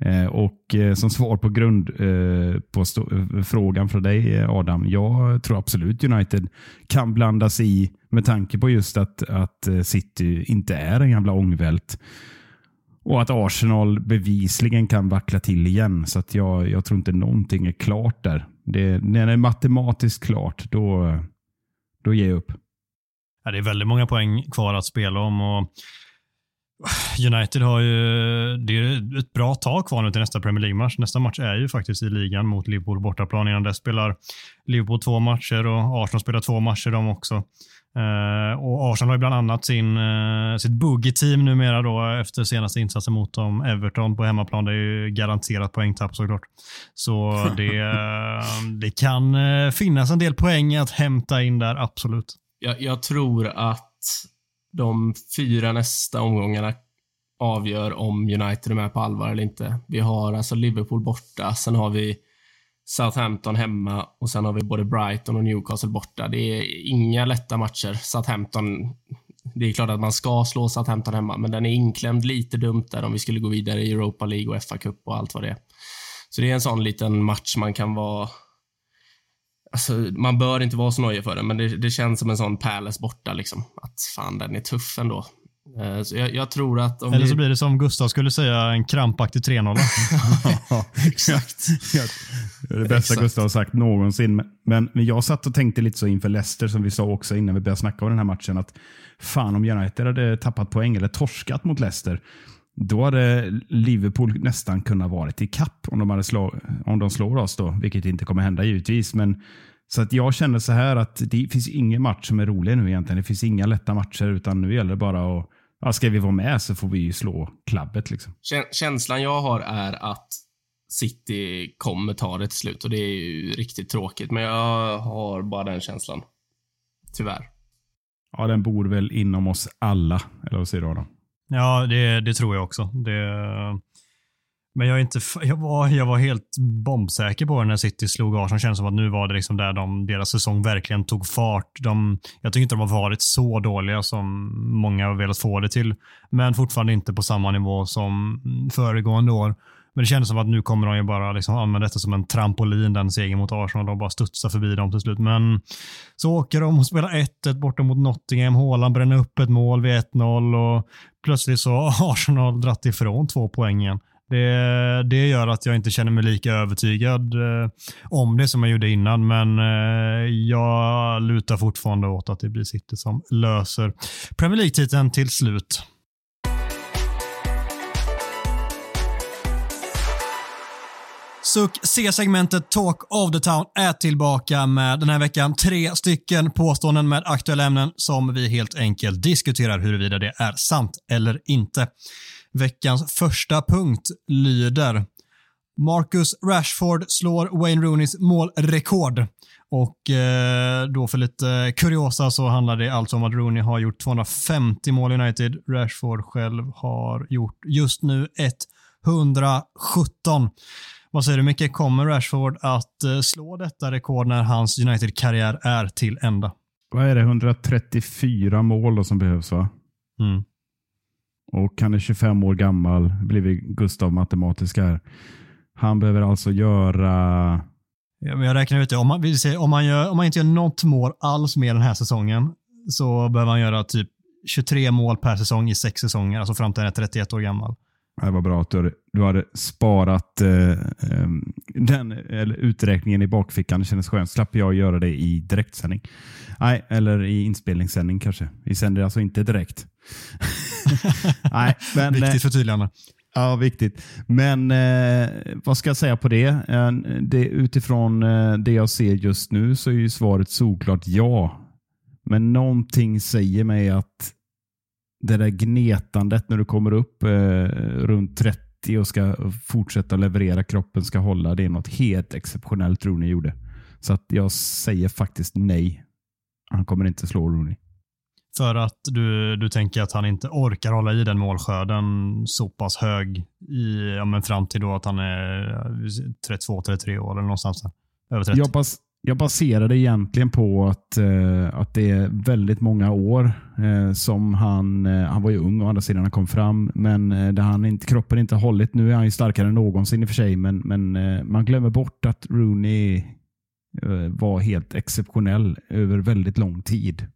Eh, och eh, som svar på grund eh, på eh, frågan från dig eh, Adam, jag tror absolut United kan blandas i med tanke på just att, att eh, City inte är en gamla ångvält. Och att Arsenal bevisligen kan vackla till igen. Så att jag, jag tror inte någonting är klart där. Det, när det är matematiskt klart, då, då ger jag upp. Ja, det är väldigt många poäng kvar att spela om. Och United har ju det är ett bra tag kvar nu till nästa Premier League-match. Nästa match är ju faktiskt i ligan mot Liverpool bortaplan. Innan dess spelar Liverpool två matcher och Arsenal spelar två matcher de också. Uh, och Arsenal har bland annat sin, uh, sitt boogie-team numera då efter senaste insatsen mot dem. Everton på hemmaplan, det är ju garanterat poängtapp såklart. Så det, uh, det kan finnas en del poäng att hämta in där, absolut. Jag, jag tror att de fyra nästa omgångarna avgör om United är med på allvar eller inte. Vi har alltså Liverpool borta, sen har vi Southampton hemma och sen har vi både Brighton och Newcastle borta. Det är inga lätta matcher. Southampton, det är klart att man ska slå Southampton hemma, men den är inklämd lite dumt där om vi skulle gå vidare i Europa League och FA Cup och allt vad det är. Så det är en sån liten match man kan vara Alltså, man bör inte vara så nojig för den, men det, det, känns som en sån Palace borta. Liksom. Att fan, den är tuff ändå. Uh, så jag, jag, tror att om Eller så vi... blir det som Gustav skulle säga, en krampaktig 3-0. exakt. det är det bästa exakt. Gustav har sagt någonsin. Men, men jag satt och tänkte lite så inför Leicester, som vi sa också innan vi började snacka om den här matchen, att fan om United hade tappat poäng eller torskat mot Leicester, då hade Liverpool nästan kunnat vara i kapp om de, hade slå, om de slår oss då, vilket inte kommer hända givetvis. Men, så att jag känner så här att det finns ingen match som är rolig nu egentligen. Det finns inga lätta matcher utan nu gäller det bara att ja, ska vi vara med så får vi slå klabbet. Liksom. Känslan jag har är att City kommer ta det till slut och det är ju riktigt tråkigt. Men jag har bara den känslan. Tyvärr. Ja, den bor väl inom oss alla. Eller vad säger du Adam? Ja, det, det tror jag också. Det, men jag, är inte, jag, var, jag var helt bombsäker på när City slog Arsenal. Kändes som att nu var det liksom där de, deras säsong verkligen tog fart. De, jag tycker inte de har varit så dåliga som många har velat få det till. Men fortfarande inte på samma nivå som föregående år. Men det kändes som att nu kommer de ju bara liksom använda detta som en trampolin, den segern mot Arsenal. De bara studsar förbi dem till slut. Men så åker de och spelar 1-1 borta mot Nottingham. Haaland bränner upp ett mål vid 1-0 och plötsligt så har Arsenal dratt ifrån två poäng igen. Det, det gör att jag inte känner mig lika övertygad eh, om det som jag gjorde innan, men eh, jag lutar fortfarande åt att det blir City som löser Premier League-titeln till slut. Suck C-segmentet Talk of the Town är tillbaka med den här veckan tre stycken påståenden med aktuella ämnen som vi helt enkelt diskuterar huruvida det är sant eller inte. Veckans första punkt lyder Marcus Rashford slår Wayne Rooneys målrekord. Och eh, då för lite kuriosa så handlar det alltså om att Rooney har gjort 250 mål i United. Rashford själv har gjort just nu 117. Vad säger du Micke, kommer Rashford att eh, slå detta rekord när hans United-karriär är till ända? Vad är det, 134 mål som behövs va? Mm. Och han är 25 år gammal, blivit Gustav matematisk här. Han behöver alltså göra... Ja, men jag räknar ut det. Om man, säga, om, man gör, om man inte gör något mål alls med den här säsongen så behöver han göra typ 23 mål per säsong i sex säsonger, alltså fram till han är 31 år gammal. Det var bra att du du hade sparat eh, eh, den eller uträkningen i bakfickan. Det kändes skönt. Slapp jag göra det i direktsändning. Nej, eller i inspelningssändning kanske. Vi sänder alltså inte direkt. Nej, men, eh, Viktigt förtydligande. Ja, viktigt. Men eh, vad ska jag säga på det? Eh, det utifrån eh, det jag ser just nu så är ju svaret såklart ja. Men någonting säger mig att det där gnetandet när du kommer upp eh, runt 30 och ska fortsätta leverera, kroppen ska hålla. Det är något helt exceptionellt Rooney gjorde. Så att jag säger faktiskt nej. Han kommer inte slå Rooney. För att du, du tänker att han inte orkar hålla i den målskörden så pass hög i, ja, men fram till då att han är eh, 32-33 år eller någonstans där. Över 30. Jag, bas, jag baserar det egentligen på att, eh, att det är väldigt många år eh, som han, eh, han var ju ung å andra sidan han kom fram, men eh, där han inte, kroppen inte hållit. Nu är han ju starkare än någonsin i och för sig, men, men eh, man glömmer bort att Rooney eh, var helt exceptionell över väldigt lång tid.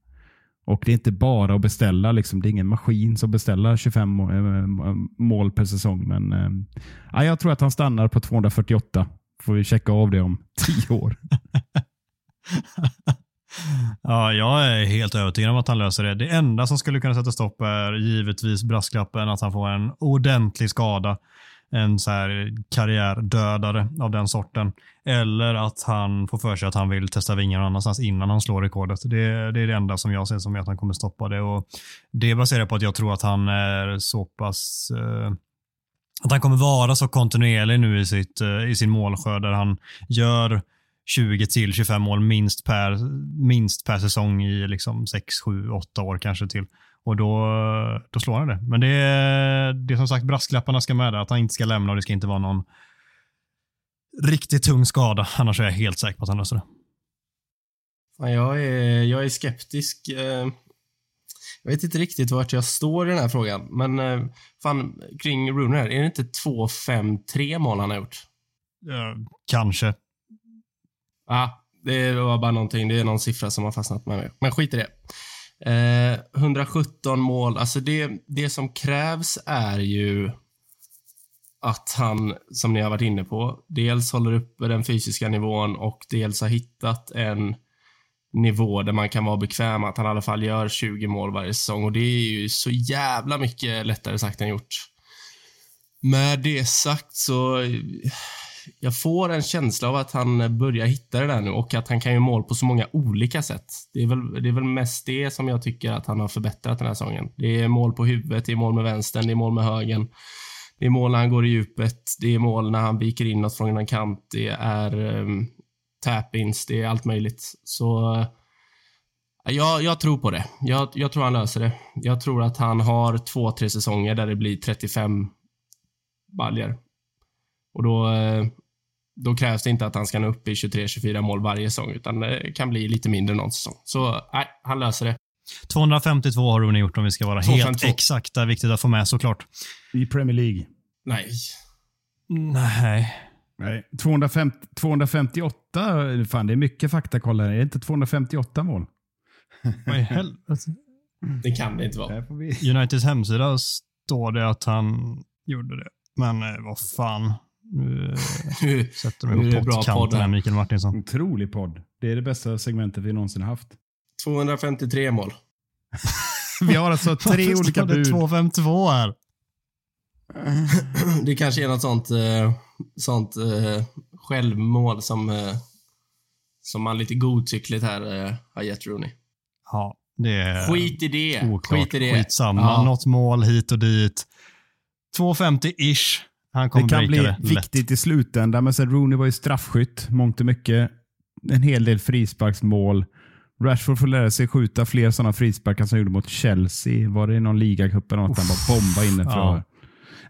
Och det är inte bara att beställa, liksom, det är ingen maskin som beställer 25 eh, eh, mål per säsong. Men eh, jag tror att han stannar på 248. Får vi checka av det om tio år. Ja, jag är helt övertygad om att han löser det. Det enda som skulle kunna sätta stopp är givetvis brasklappen att han får en ordentlig skada. En så här karriärdödare av den sorten. Eller att han får för sig att han vill testa vingar någon annanstans innan han slår rekordet. Det, det är det enda som jag ser som att han kommer stoppa det. Och det baserar på att jag tror att han är så pass eh, att han kommer vara så kontinuerlig nu i, sitt, eh, i sin målskörd där han gör 20 till 25 mål minst per, minst per säsong i liksom 6, 7, 8 år kanske till. Och då, då slår han det. Men det är, det är som sagt brasklapparna ska med där, att han inte ska lämna och det ska inte vara någon riktigt tung skada. Annars är jag helt säker på att han löser det. Jag, är, jag är skeptisk. eh, Jag vet inte riktigt vart jag står i den här frågan, men eh, fan, kring Rooney här, är det inte 2-5-3 mål han har gjort? Eh, kanske. Ja, det var bara någonting. Det är någon siffra som har fastnat med mig. Men skit i det. Eh, 117 mål. Alltså det, det som krävs är ju att han, som ni har varit inne på, dels håller uppe den fysiska nivån och dels har hittat en nivå där man kan vara bekväm att han i alla fall gör 20 mål varje säsong och det är ju så jävla mycket lättare sagt än gjort. Med det sagt så jag får en känsla av att han börjar hitta det där nu och att han kan göra mål på så många olika sätt. Det är, väl, det är väl mest det som jag tycker att han har förbättrat den här säsongen. Det är mål på huvudet, det är mål med vänstern, det är mål med högen. Det är mål när han går i djupet, det är mål när han viker inåt från en kant, det är um, tap-ins, det är allt möjligt. Så uh, jag, jag tror på det. Jag, jag tror han löser det. Jag tror att han har två, tre säsonger där det blir 35 baljer och då, eh, då krävs det inte att han ska nå upp i 23-24 mål varje säsong, utan det kan bli lite mindre någon säsong. Så nej, han löser det. 252 har Rooney gjort om vi ska vara helt 252. exakta. Viktigt att få med såklart. I Premier League. Nej. Nej. Nej, 250, 258, fan det är mycket faktakoll här. Är det inte 258 mål? Vad i helvete? Det kan det inte vara. Vi... Uniteds hemsida står det att han gjorde det. Men eh, vad fan. Nu eh, sätter de ihop pottkanten här, Mikael Martinsson. Otrolig podd. Det är det bästa segmentet vi någonsin haft. 253 mål. Vi har alltså tre olika bud. 252 här. Det kanske är något sånt, eh, sånt eh, självmål som, eh, som man lite godtyckligt här eh, har gett Rooney. Ja, det är Skit i det. oklart. Skit i det. Skitsamma. Ja. Något mål hit och dit. 250-ish. Han kommer Det kan bli det lätt. viktigt i slutändan, men sen Rooney var ju straffskytt, mångt och mycket. En hel del frisparksmål. Rashford får lära sig skjuta fler sådana frisparkar som han gjorde mot Chelsea. Var det i någon ligacup eller något? Han bara bombade inifrån. Ja.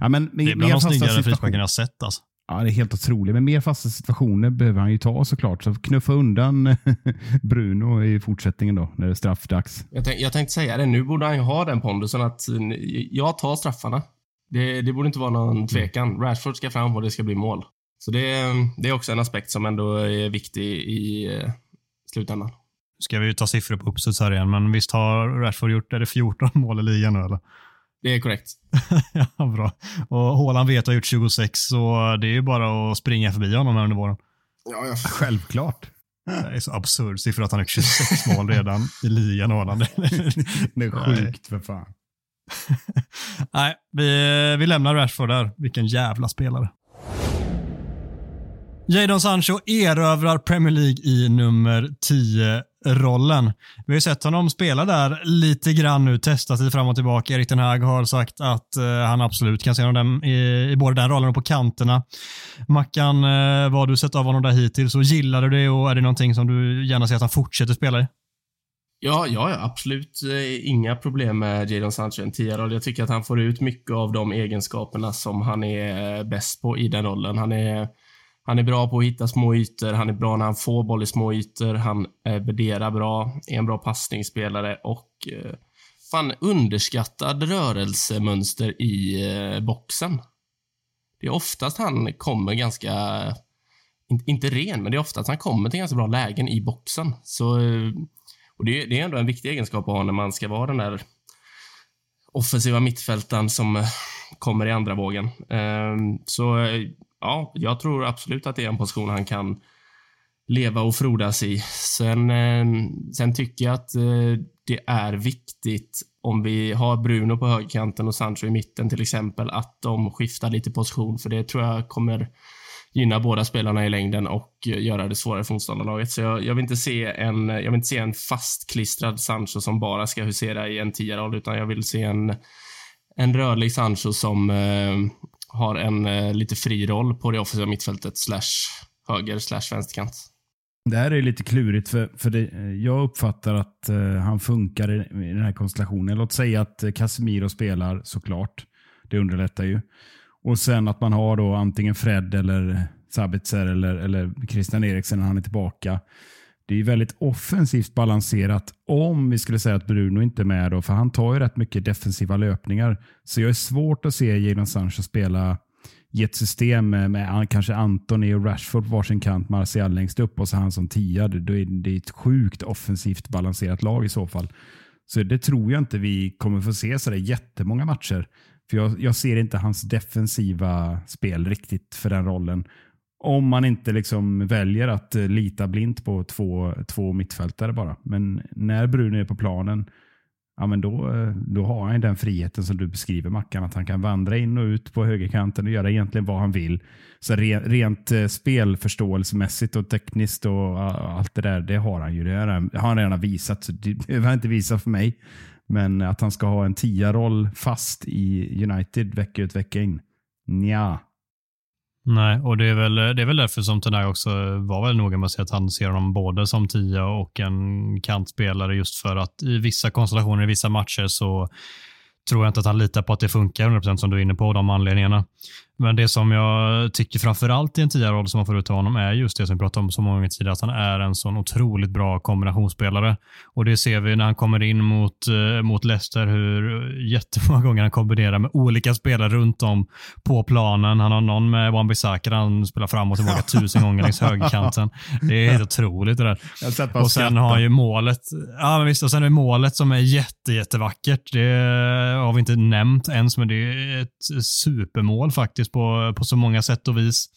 Ja. men, Det är bland de snyggare frisparkarna jag har sett alltså. Ja, det är helt otroligt. Men mer fasta situationer behöver han ju ta såklart. Så knuffa undan Bruno i fortsättningen då, när det är straffdags. Jag, tänk, jag tänkte säga det, nu borde han ju ha den pondusen att eh, jag tar straffarna. Det, det borde inte vara någon tvekan. Rashford ska fram och det ska bli mål. Så det, det är också en aspekt som ändå är viktig i eh, slutändan. Ska vi ju ta siffror på uppstuds här igen, men visst har Rashford gjort, är det 14 mål i ligan nu eller? Det är korrekt. ja, bra. Och Haaland vet att har gjort 26, så det är ju bara att springa förbi honom här under våren. Ja, ja. Självklart. Det är så absurd siffra att han har gjort 26 mål redan i ligan, Haaland. Det är sjukt för fan. Nej, vi, vi lämnar Rashford där. Vilken jävla spelare. Jadon Sancho erövrar Premier League i nummer rollen. Vi har ju sett honom spela där lite grann nu, testa sig fram och tillbaka. Erik Ten Hag har sagt att eh, han absolut kan se honom i, i både den rollen och på kanterna. Mackan, eh, vad har du sett av honom där hittills och gillar du det och är det någonting som du gärna ser att han fortsätter spela i? Ja, ja, absolut eh, inga problem med Jadon Sancho en tia-roll. Jag tycker att han får ut mycket av de egenskaperna som han är eh, bäst på i den rollen. Han är han är bra på att hitta små ytor, han är bra när han får boll i små ytor, han eh, värderar bra, är en bra passningsspelare och eh, fan underskattad rörelsemönster i eh, boxen. Det är oftast han kommer ganska, in, inte ren, men det är oftast han kommer till ganska bra lägen i boxen. Så, eh, och det, det är ändå en viktig egenskap att ha när man ska vara den där offensiva mittfältaren som eh, kommer i andra vågen. Eh, så eh, ja, jag tror absolut att det är en position han kan leva och frodas i. Sen, eh, sen tycker jag att eh, det är viktigt om vi har Bruno på högerkanten och Sancho i mitten till exempel, att de skiftar lite position, för det tror jag kommer gynna båda spelarna i längden och eh, göra det svårare för motståndarlaget. Så jag, jag, vill inte se en, jag vill inte se en fastklistrad Sancho som bara ska husera i en tia utan jag vill se en, en rörlig Sancho som eh, har en eh, lite fri roll på det offensiva mittfältet slash höger slash vänsterkant. Det här är lite klurigt för, för det, eh, jag uppfattar att eh, han funkar i, i, den här konstellationen. Låt säga att eh, Casemiro spelar såklart. Det underlättar ju. Och sen att man har då antingen Fred eller Sabitzer eller, eller Christian Eriksen när han är tillbaka. Det är väldigt offensivt balanserat om vi skulle säga att Bruno inte är med. Då, för han tar ju rätt mycket defensiva löpningar. Så jag är svårt att se Jadon Sancho spela i ett system med, med kanske Antoni och Rashford på varsin kant, Martial längst upp och så han som tia. Det, det är ett sjukt offensivt balanserat lag i så fall. Så det tror jag inte vi kommer få se så jättemånga matcher. För jag, jag ser inte hans defensiva spel riktigt för den rollen. Om man inte liksom väljer att eh, lita blint på två, två mittfältare bara. Men när Bruno är på planen, ja, men då, eh, då har han den friheten som du beskriver Mackan. Att han kan vandra in och ut på högerkanten och göra egentligen vad han vill. Så rent, rent spelförståelsemässigt och tekniskt och allt det där, det har han ju. Det har han redan visat. Så det behöver han inte visa för mig. Men att han ska ha en tia-roll fast i United vecka ut vecka in. Nja. Nej, och det är väl, det är väl därför som Tenai också var väl noga med att säga att han ser honom både som tia och en kantspelare just för att i vissa konstellationer, i vissa matcher så tror jag inte att han litar på att det funkar 100% som du är inne på, de anledningarna. Men det som jag tycker framförallt i en tia-roll som man får ut av honom är just det som vi pratade om så många gånger tidigare, att han är en sån otroligt bra kombinationsspelare. Och det ser vi när han kommer in mot, eh, mot Leicester, hur jättemånga gånger han kombinerar med olika spelare runt om på planen. Han har någon med Wan-Bissaka han spelar fram och tillbaka tusen gånger längs högerkanten. Det är helt otroligt det där. Och sen har han ju målet, ja men visst, och sen är målet som är jätte, jättevackert. Det har vi inte nämnt ens, men det är ett supermål faktiskt på, på så många sätt och vis.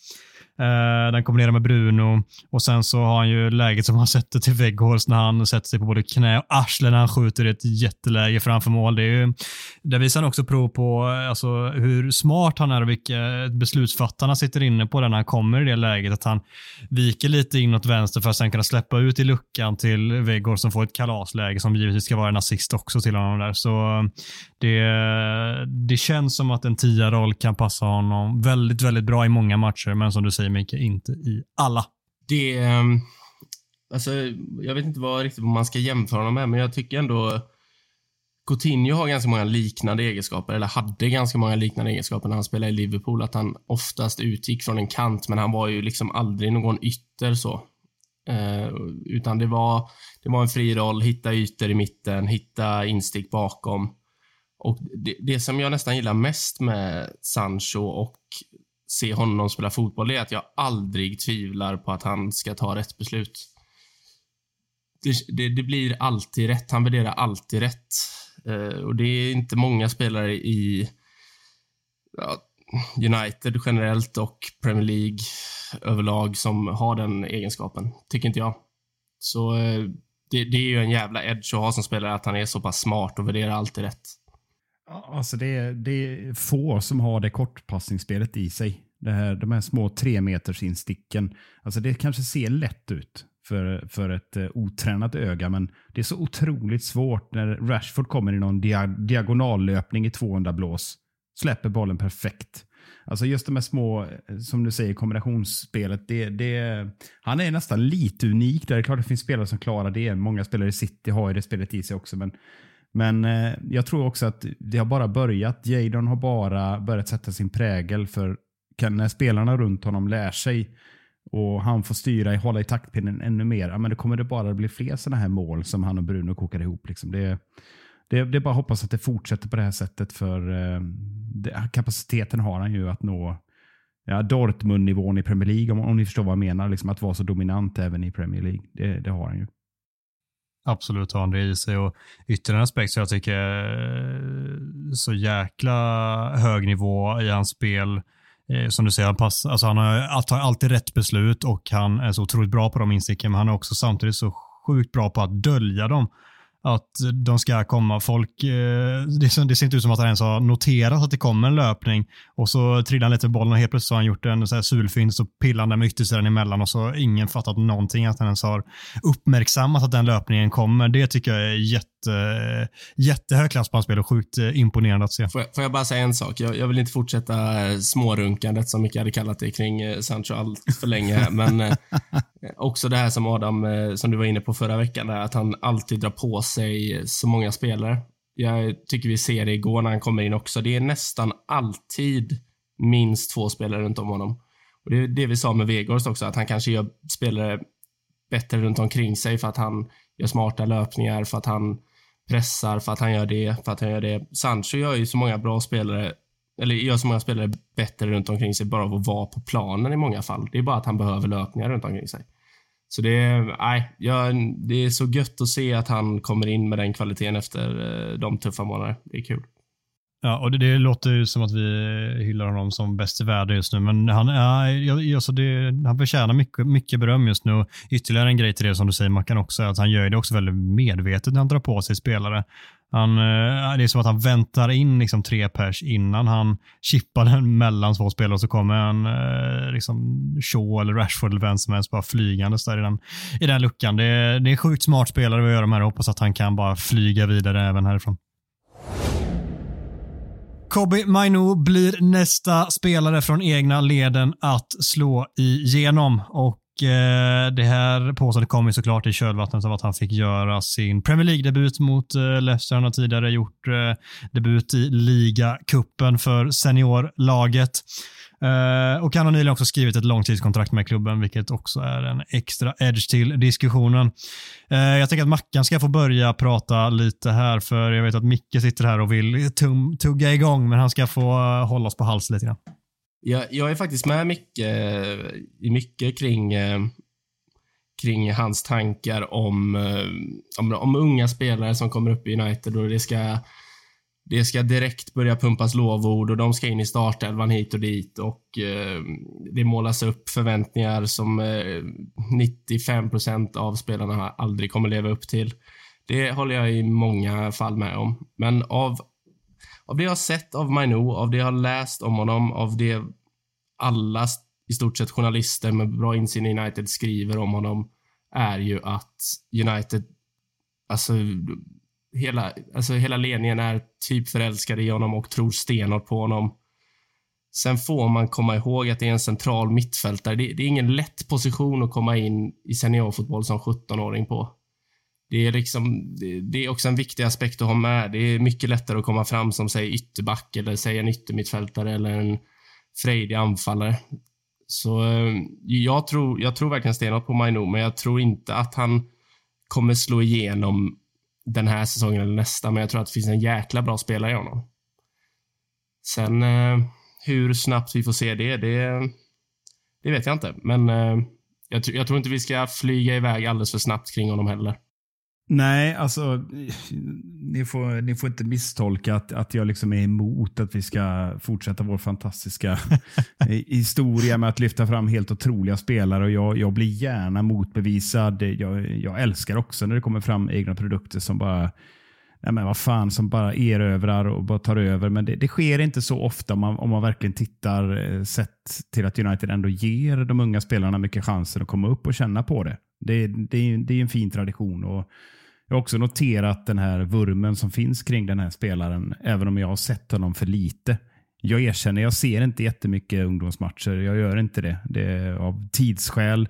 Eh, den kombinerar med Bruno och sen så har han ju läget som han sätter till Weghorst när han sätter sig på både knä och arsle när han skjuter i ett jätteläge framför mål. Det, är ju, där visar han också prov på eh, alltså, hur smart han är och vilka beslutsfattarna sitter inne på när han kommer i det läget. Att han viker lite inåt vänster för att sen kunna släppa ut i luckan till Weghorst som får ett kalasläge som givetvis ska vara en assist också till honom där. Så eh, det, det känns som att en tia-roll kan passa honom väldigt, väldigt bra i många matcher, men som du säger säger inte i alla. Det... Ehm, alltså, jag vet inte vad riktigt man ska jämföra honom med, men jag tycker ändå Coutinho har ganska många liknande egenskaper, eller hade ganska många liknande egenskaper när han spelade i Liverpool. Att han oftast utgick från en kant, men han var ju liksom aldrig någon ytter så. Eh, utan det var, det var en fri roll, hitta ytor i mitten, hitta instick bakom. Och det, det som jag nästan gillar mest med Sancho och se honom spela fotboll det är att jag aldrig tvivlar på att han ska ta rätt beslut. Det, det, det blir alltid rätt. Han värderar alltid rätt. Eh, och det är inte många spelare i ja, United generellt och Premier League överlag som har den egenskapen, tycker inte jag. Så eh, det, det är ju en jävla edge att ha som spelare, att han är så pass smart och värderar alltid rätt. Alltså det, är, det är få som har det kortpassningsspelet i sig. Det här, de här små tre meters insticken. Alltså det kanske ser lätt ut för, för ett eh, otränat öga, men det är så otroligt svårt när Rashford kommer i någon dia diagonallöpning i 200 blås. Släpper bollen perfekt. Alltså just de här små, eh, som du säger, kombinationsspelet. Det, det, han är nästan lite unik. Där. Det är klart det finns spelare som klarar det. Många spelare i City har ju det spelet i sig också. Men, men eh, jag tror också att det har bara börjat. Jadon har bara börjat sätta sin prägel. För kan, när spelarna runt honom lär sig och han får styra, hålla i taktpinnen ännu mer, ja, men då kommer det bara bli fler sådana här mål som han och Bruno kokar ihop. Liksom. Det, det, det är bara att hoppas att det fortsätter på det här sättet för eh, det, kapaciteten har han ju att nå ja, Dortmund-nivån i Premier League, om, om ni förstår vad jag menar. Liksom att vara så dominant även i Premier League. Det, det har han ju. Absolut har han det i sig och ytterligare en aspekt som jag tycker är så jäkla hög nivå i hans spel. Eh, som du säger, han, pass, alltså han har, tar alltid rätt beslut och han är så otroligt bra på de insikterna, men han är också samtidigt så sjukt bra på att dölja dem att de ska komma. Folk, eh, det, ser inte ut som att han ens har noterat att det kommer en löpning och så trillar han lite med bollen och helt plötsligt har han gjort en så här så pillar han där med yttersidan emellan och så har ingen fattat någonting att han ens har uppmärksammat att den löpningen kommer. Det tycker jag är jätte, jättehög klass på hans spel och sjukt eh, imponerande att se. Får jag, får jag bara säga en sak? Jag, jag, vill inte fortsätta smårunkandet som Micke hade kallat det kring eh, Sancho allt för länge, men också det här som Adam, som du var inne på förra veckan, där, att han alltid drar på sig så många spelare. Jag tycker vi ser det igår när han kommer in också. Det är nästan alltid minst två spelare runt om honom. Och Det är det vi sa med Vegårst också, att han kanske gör spelare bättre runt omkring sig för att han gör smarta löpningar, för att han pressar, för att han gör det, för att han gör det. Sancho gör ju så många bra spelare, eller gör så många spelare bättre runt omkring sig bara av att vara på planen i många fall. Det är bara att han behöver löpningar runt omkring sig. Så det är, nej, det är så gött att se att han kommer in med den kvaliteten efter eh, de tuffa månaderna. Det är kul. Ja, och det, det, låter ju som att vi hyllar honom som bäst i världen just nu, men han, ja, alltså det, han förtjänar mycket, mycket beröm just nu. Ytterligare en grej till det som du säger Mackan också, att han gör det också väldigt medvetet när han drar på sig spelare. Han, eh, det är som att han väntar in liksom tre pers innan han chippar den mellan två spelare och så kommer en eh, liksom Shaw eller Rashford eller vem som helst bara flygandes där i den, i den luckan. Det är, det är sjukt smart spelare att göra de här och hoppas att han kan bara flyga vidare även härifrån. Kobi Mainu blir nästa spelare från egna leden att slå igenom och Eh, det här påståendet kom ju såklart i kölvattnet av att han fick göra sin Premier League-debut mot eh, Leicester. Han har tidigare gjort eh, debut i ligacupen för seniorlaget. Eh, och han har nyligen också skrivit ett långtidskontrakt med klubben, vilket också är en extra edge till diskussionen. Eh, jag tänker att Mackan ska få börja prata lite här, för jag vet att Micke sitter här och vill tugga igång, men han ska få eh, hålla oss på hals lite grann. Jag, jag är faktiskt med Micke i mycket kring, eh, kring hans tankar om, om, om unga spelare som kommer upp i United och det ska det ska direkt börja pumpas lovord och de ska in i startelvan hit och dit och eh, det målas upp förväntningar som eh, 95% av spelarna aldrig kommer leva upp till. Det håller jag i många fall med om. Men av av det jag har sett av Mainu, av det jag har läst om honom, av det alla i stort sett journalister med bra insyn i United skriver om honom är ju att United, alltså hela, alltså hela ledningen är typ förälskade i honom och tror stenhårt på honom. Sen får man komma ihåg att det är en central mittfältare. Det, det är ingen lätt position att komma in i seniorfotboll som 17-åring på. Det är, liksom, det, det, är också en viktig aspekt att ha med. Det är mycket lättare att komma fram som säg ytterback eller säg en yttermittfältare eller en frejdig anfallare. Så eh, jag tror, jag tror verkligen stenhårt på Mainu, men jag tror inte att han kommer slå igenom den här säsongen eller nästa, men jag tror att det finns en jäkla bra spelare i honom. Sen eh, hur snabbt vi får se det, det, det vet jag inte. Men eh, jag, jag, tror inte vi ska flyga iväg alldeles för snabbt kring honom heller. Nej, alltså ni får, ni får inte misstolka att, att jag liksom är emot att vi ska fortsätta vår fantastiska historia med att lyfta fram helt otroliga spelare. Och jag, jag blir gärna motbevisad. Jag, jag älskar också när det kommer fram egna produkter som bara nej men vad fan, som bara erövrar och bara tar över. Men det, det sker inte så ofta om man, om man verkligen tittar eh, sett till att United ändå ger de unga spelarna mycket chanser att komma upp och känna på det. Det, det, det är en fin tradition. och jag har också noterat den här vurmen som finns kring den här spelaren, även om jag har sett honom för lite. Jag erkänner, jag ser inte jättemycket ungdomsmatcher. Jag gör inte det. Det är av tidsskäl.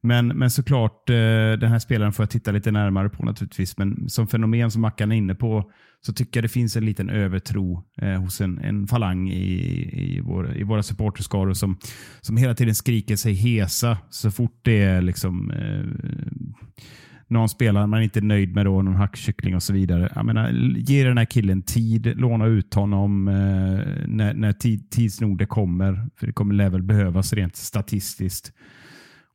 Men, men såklart, eh, den här spelaren får jag titta lite närmare på naturligtvis. Men som fenomen som Mackan är inne på så tycker jag det finns en liten övertro eh, hos en, en falang i, i, vår, i våra supporterskaror som, som hela tiden skriker sig hesa så fort det är liksom eh, någon spelare man inte är nöjd med, då, någon hackkyckling och så vidare. Jag menar, ge den här killen tid, låna ut honom eh, när, när tid, tids nog det kommer. För det kommer väl behövas rent statistiskt.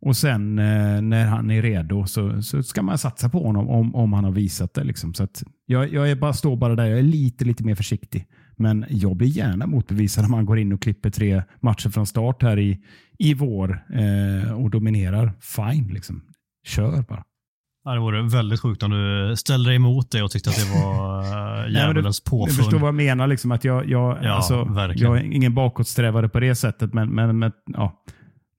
Och sen eh, när han är redo så, så ska man satsa på honom om, om han har visat det. Liksom. Så att jag, jag är bara, står bara där, jag är lite, lite mer försiktig. Men jag blir gärna motbevisad när man går in och klipper tre matcher från start här i, i vår eh, och dominerar. Fine, liksom. kör bara. Ja, det vore väldigt sjukt om du ställde dig emot det och tyckte att det var äh, djävulens påfund. Du förstår vad jag menar. Liksom, att jag, jag, ja, alltså, jag är ingen bakåtsträvare på det sättet. Men, men, men ja,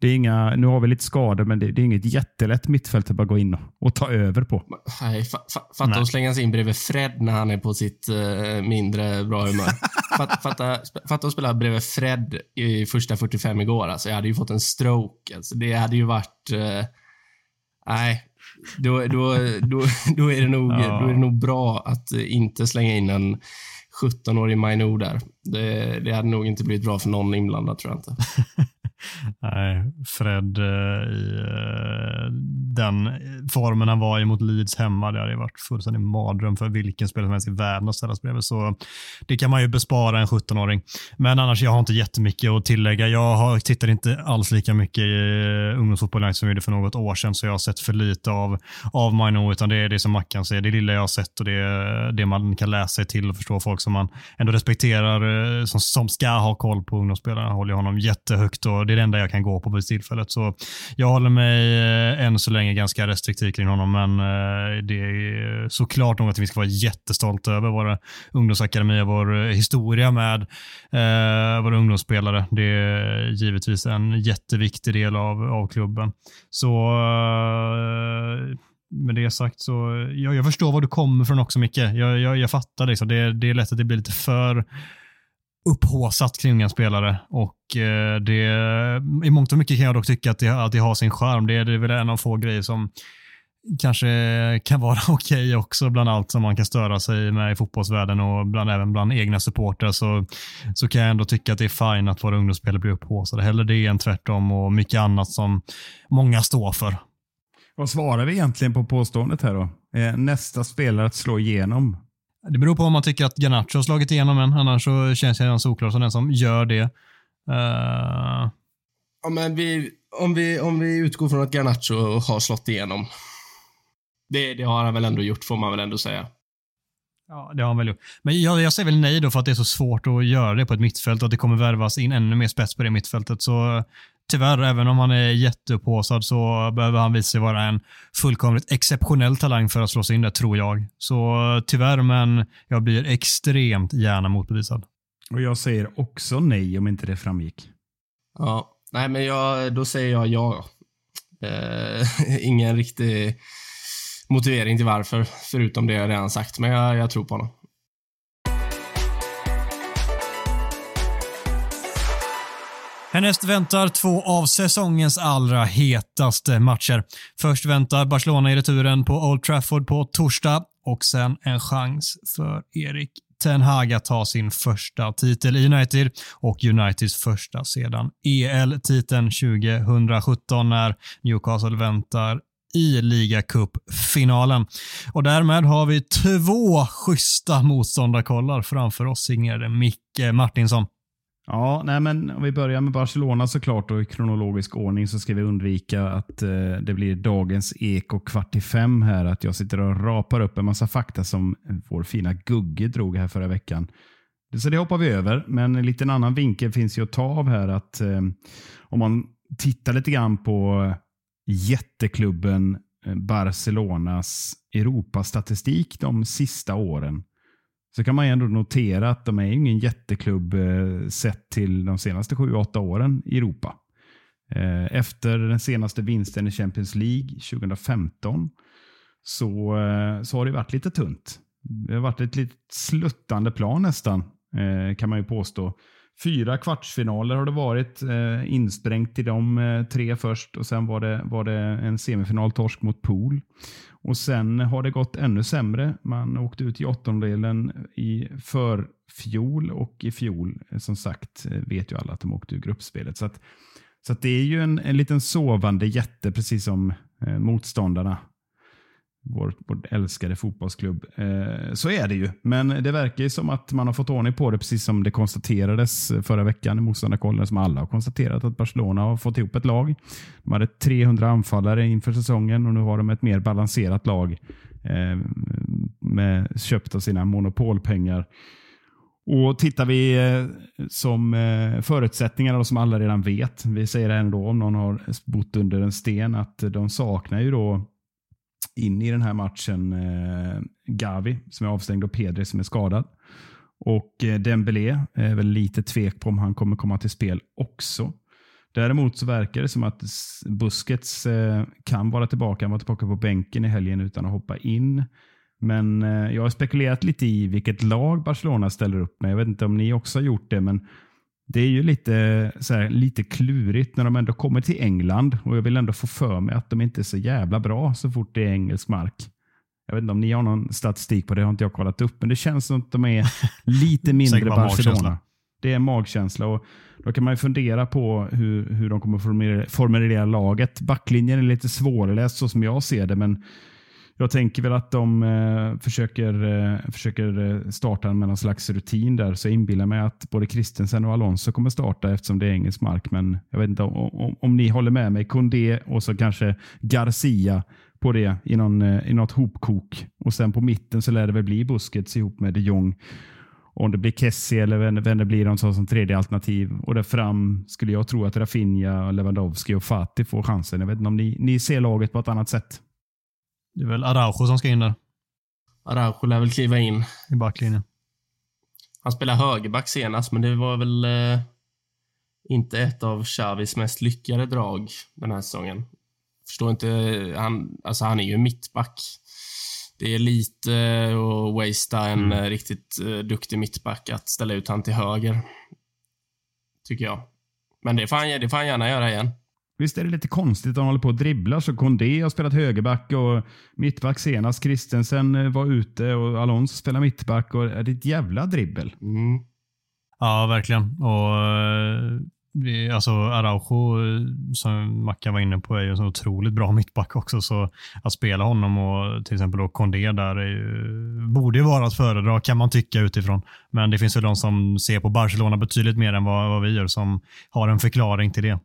det är inga, nu har vi lite skador, men det, det är inget jättelätt mittfält att bara gå in och, och ta över på. Nej, fa, fa, fatta att slänga sig in bredvid Fred när han är på sitt uh, mindre bra humör. fatta, fatta, fatta att spela bredvid Fred i första 45 igår. Alltså, jag hade ju fått en stroke. Alltså, det hade ju varit... Uh, nej, då, då, då, då, är det nog, ja. då är det nog bra att inte slänga in en 17-årig Mainou där. Det, det hade nog inte blivit bra för någon inblandad, tror jag inte. Nej, Fred eh, i eh, den formen han var i mot Leeds hemma, det hade varit fullständig mardröm för vilken spelare som helst i världen att ställas bredvid. Så det kan man ju bespara en 17-åring. Men annars, jag har inte jättemycket att tillägga. Jag har, tittar inte alls lika mycket i eh, ungdomsfotboll som jag gjorde för något år sedan, så jag har sett för lite av, av Mino, utan det är det som Mackan säger. Det lilla jag har sett och det, det man kan läsa sig till och förstå folk som man ändå respekterar, som, som ska ha koll på ungdomsspelarna, håller honom jättehögt och det är det enda jag kan gå på vid tillfället. Så jag håller mig eh, än så länge ganska restriktiv kring honom, men eh, det är såklart något vi ska vara jättestolta över. Våra ungdomsakademier, vår eh, historia med våra ungdomsspelare. Det är givetvis en jätteviktig del av, av klubben. Så med det sagt så, jag, jag förstår var du kommer från också Micke. Jag, jag, jag fattar liksom. det. Det är lätt att det blir lite för upphåsat kring unga spelare och eh, det, i mångt och mycket kan jag dock tycka att det, att det har sin charm. Det, det är väl en av få grejer som kanske kan vara okej okay också bland allt som man kan störa sig med i fotbollsvärlden och bland, även bland egna supportrar så, så kan jag ändå tycka att det är fint att våra ungdomsspelare blir upphåsade. Hellre det än tvärtom och mycket annat som många står för. Vad svarar vi egentligen på påståendet här då? Eh, nästa spelare att slå igenom det beror på om man tycker att Garnacho har slagit igenom än. Annars så känns jag solklar som den som gör det. Uh... Ja, men vi, om, vi, om vi utgår från att Garnacho har slått igenom. Det, det har han väl ändå gjort, får man väl ändå säga. Ja, det har han väl gjort. Men jag, jag säger väl nej då för att det är så svårt att göra det på ett mittfält och att det kommer värvas in ännu mer spets på det mittfältet. Så tyvärr, även om han är jätteuppåsad så behöver han visa sig vara en fullkomligt exceptionell talang för att slå sig in där, tror jag. Så tyvärr, men jag blir extremt gärna motbevisad. Och jag säger också nej om inte det framgick. Ja, nej men jag, då säger jag ja. Eh, ingen riktig motivering till varför, förutom det jag redan sagt, men jag, jag tror på honom. Härnäst väntar två av säsongens allra hetaste matcher. Först väntar Barcelona i returen på Old Trafford på torsdag och sen en chans för Erik Ten Hag att ta sin första titel i United och Uniteds första sedan EL-titeln 2017 när Newcastle väntar i ligacupfinalen. Och därmed har vi två schyssta motståndarkollar framför oss signerade Micke Martinsson. Ja, nej men om vi börjar med Barcelona såklart och i kronologisk ordning så ska vi undvika att eh, det blir dagens eko kvart i fem här. Att jag sitter och rapar upp en massa fakta som vår fina Gugge drog här förra veckan. Så det hoppar vi över, men en liten annan vinkel finns ju att ta av här. att eh, Om man tittar lite grann på jätteklubben eh, Barcelonas Europastatistik de sista åren så kan man ändå notera att de är ingen jätteklubb eh, sett till de senaste 7-8 åren i Europa. Eh, efter den senaste vinsten i Champions League 2015 så, eh, så har det varit lite tunt. Det har varit ett lite sluttande plan nästan, eh, kan man ju påstå. Fyra kvartsfinaler har det varit, eh, insprängt i de eh, tre först och sen var det, var det en semifinaltorsk mot Pool. Och Sen har det gått ännu sämre. Man åkte ut i åttondelen i förfjol och i fjol, som sagt, eh, vet ju alla att de åkte ur gruppspelet. Så, att, så att det är ju en, en liten sovande jätte, precis som eh, motståndarna vår, vår älskade fotbollsklubb. Eh, så är det ju. Men det verkar ju som att man har fått ordning på det, precis som det konstaterades förra veckan i motståndarkollen, som alla har konstaterat att Barcelona har fått ihop ett lag. De hade 300 anfallare inför säsongen och nu har de ett mer balanserat lag eh, med köpt av sina monopolpengar. Och Tittar vi eh, som förutsättningar, förutsättningarna som alla redan vet, vi säger det ändå om någon har bott under en sten, att de saknar ju då in i den här matchen eh, Gavi som är avstängd och Pedri som är skadad. Och eh, Dembélé är väl lite tvek på om han kommer komma till spel också. Däremot så verkar det som att Busquets eh, kan vara tillbaka. Han var tillbaka på bänken i helgen utan att hoppa in. Men eh, jag har spekulerat lite i vilket lag Barcelona ställer upp med. Jag vet inte om ni också har gjort det, men det är ju lite, så här, lite klurigt när de ändå kommer till England och jag vill ändå få för mig att de inte är så jävla bra så fort det är engelsk mark. Jag vet inte om ni har någon statistik på det, har inte jag kollat upp, men det känns som att de är lite mindre Barcelona. Det är magkänsla och då kan man ju fundera på hur, hur de kommer formulera, formulera laget. Backlinjen är lite svårläst så som jag ser det, men jag tänker väl att de eh, försöker, eh, försöker eh, starta med någon slags rutin där. Så jag inbillar mig att både Christensen och Alonso kommer starta eftersom det är engelsk mark. Men jag vet inte om, om, om ni håller med mig. Kondé och så kanske Garcia på det i, någon, eh, i något hopkok. Och sen på mitten så lär det väl bli Busquets ihop med de Jong. Om det blir Kessie eller vem, vem det blir de som tredje alternativ. Och där fram skulle jag tro att Rafinha, Lewandowski och Fatih får chansen. Jag vet inte om ni, ni ser laget på ett annat sätt. Det är väl Araujo som ska in där. Araujo lär väl kliva in. I backlinjen. Han spelade högerback senast, men det var väl eh, inte ett av Xavis mest lyckade drag den här säsongen. Förstår inte, han, alltså han är ju mittback. Det är lite att wastea en mm. riktigt uh, duktig mittback att ställa ut han till höger. Tycker jag. Men det får han, det får han gärna göra igen. Visst är det lite konstigt att han håller på och dribblar så Kondé har spelat högerback och mittback senast. Christensen eh, var ute och Alonso spelar mittback. Och är det ett jävla dribbel? Mm. Ja, verkligen. Och eh, vi, alltså Araujo, eh, som Mackan var inne på, är ju en så otroligt bra mittback också. Så att spela honom och till exempel då Kondé där är ju, borde ju vara att föredra kan man tycka utifrån. Men det finns ju de som ser på Barcelona betydligt mer än vad, vad vi gör som har en förklaring till det.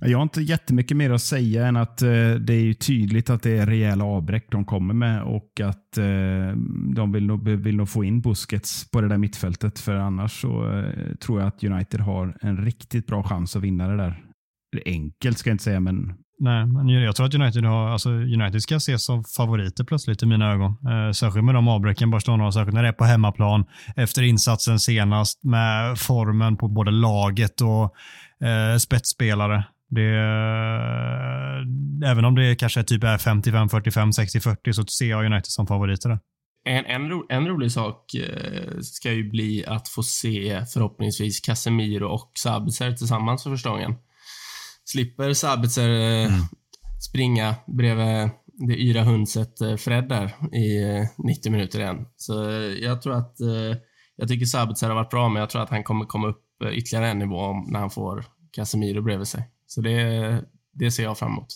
Jag har inte jättemycket mer att säga än att eh, det är tydligt att det är rejäla avbräck de kommer med och att eh, de vill nog, vill nog få in Busquets på det där mittfältet. För annars så eh, tror jag att United har en riktigt bra chans att vinna det där. Enkelt ska jag inte säga, men Nej, men jag tror att United, har, alltså United ska ses som favoriter plötsligt i mina ögon. Eh, särskilt med de avbräcken Barcelona har, särskilt när det är på hemmaplan. Efter insatsen senast med formen på både laget och eh, spetsspelare. Det, även om det kanske typ är 55, 45, 60, 40 så ser jag United som favoriter. En, en, ro, en rolig sak eh, ska ju bli att få se förhoppningsvis Casemiro och Sabitzer tillsammans för första gången. Slipper Sabitzer eh, mm. springa bredvid det yra hundset eh, Fred där i 90 minuter igen. Så jag tror att, jag tycker Sabitzer har varit bra, men jag tror att han kommer komma upp ytterligare en nivå när han får Casemiro bredvid sig. Så det, det ser jag fram emot.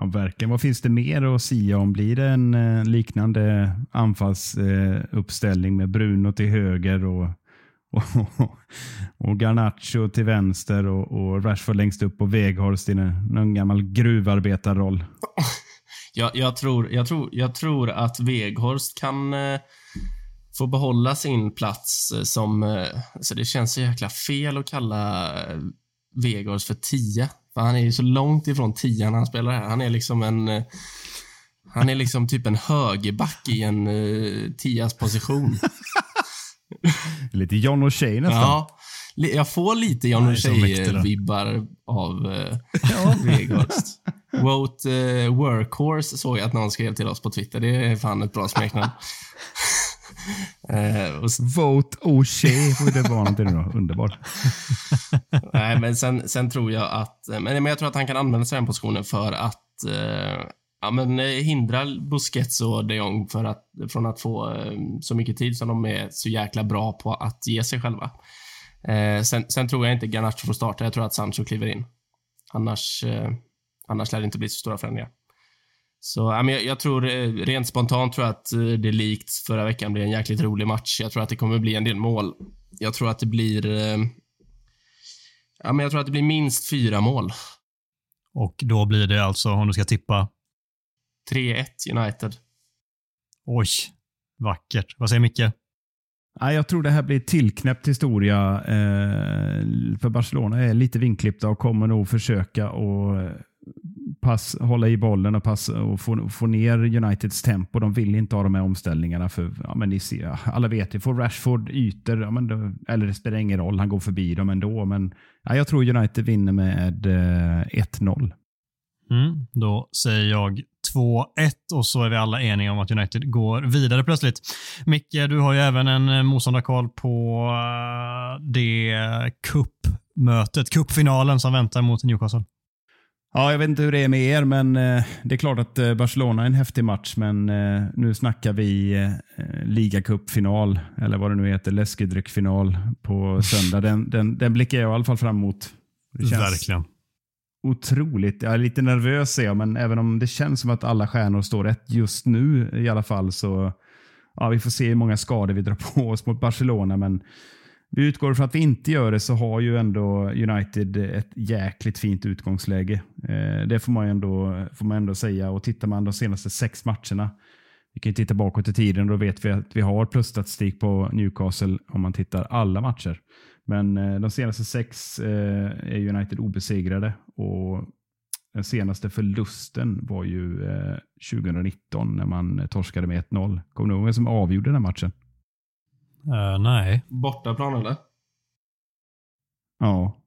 Ja, verkligen. Vad finns det mer att säga om? Blir det en eh, liknande anfallsuppställning eh, med Bruno till höger och, och, och Garnacho till vänster och, och Rashford längst upp och Weghorst i någon gammal gruvarbetarroll. Jag, jag, tror, jag, tror, jag tror att Weghorst kan eh, få behålla sin plats eh, som... Så det känns så jäkla fel att kalla Weghorst för 10. För han är ju så långt ifrån 10 när han spelar här. Han är liksom en... Eh, han är liksom typ en högerback i en eh, tias position. Lite John O'Shea nästan. Ja, jag får lite John. O'Shea-vibbar av eh, Weghorst. Vote eh, Workhorse såg jag att någon skrev till oss på Twitter. Det är fan ett bra smeknamn. eh, och, s- Vote oh O'Shea får det vara någonting nu då. Underbart. nej, men sen, sen tror jag att... Men, jag tror att han kan använda sig av den positionen för att eh, ja, men, eh, hindra Busquets och de Jong för att, från att få eh, så mycket tid som de är så jäkla bra på att ge sig själva. Eh, sen, sen tror jag inte Garnacho får starta. Jag tror att Sancho kliver in. Annars, eh, annars lär det inte bli så stora förändringar. Så ja, men jag, jag tror, eh, rent spontant tror jag att eh, det likt förra veckan blir en jäkligt rolig match. Jag tror att det kommer bli en del mål. Jag tror att det blir... Eh, ja, men jag tror att det blir minst fyra mål. Och då blir det alltså, om du ska tippa, 3-1 United. oj, vackert. Vad säger Micke? Ja, jag tror det här blir tillknäppt historia. Eh, för Barcelona är lite vinklippta och kommer nog försöka och eh, pass, hålla i bollen och, pass, och få, få ner Uniteds tempo. De vill inte ha de här omställningarna. För, ja, men ni ser, alla vet ju, Får Rashford ytor, ja, men då, eller det spelar ingen roll, han går förbi dem ändå. Men ja, jag tror United vinner med eh, 1-0. Mm, då säger jag 2-1 och så är vi alla eniga om att United går vidare plötsligt. Micke, du har ju även en eh, motståndarkoll på eh, det cupmötet, cupfinalen som väntar mot Newcastle. Ja, jag vet inte hur det är med er, men eh, det är klart att eh, Barcelona är en häftig match. Men eh, nu snackar vi ligacupfinal, eller vad det nu heter, läskedryckfinal på söndag. Den, den, den blickar jag i alla fall fram emot. Det känns Verkligen. otroligt. Jag är lite nervös är jag, men även om det känns som att alla stjärnor står rätt just nu i alla fall så ja, vi får se hur många skador vi drar på oss mot Barcelona. Men vi utgår från att vi inte gör det så har ju ändå United ett jäkligt fint utgångsläge. Eh, det får man, ju ändå, får man ändå säga. Och tittar man de senaste sex matcherna, vi kan ju titta bakåt i tiden, då vet vi att vi har plusstatistik på Newcastle om man tittar alla matcher. Men eh, de senaste sex eh, är United obesegrade och den senaste förlusten var ju eh, 2019 när man torskade med 1-0. Kommer du ihåg vem som avgjorde den här matchen? Eh, nej. Bortaplan eller? Ja,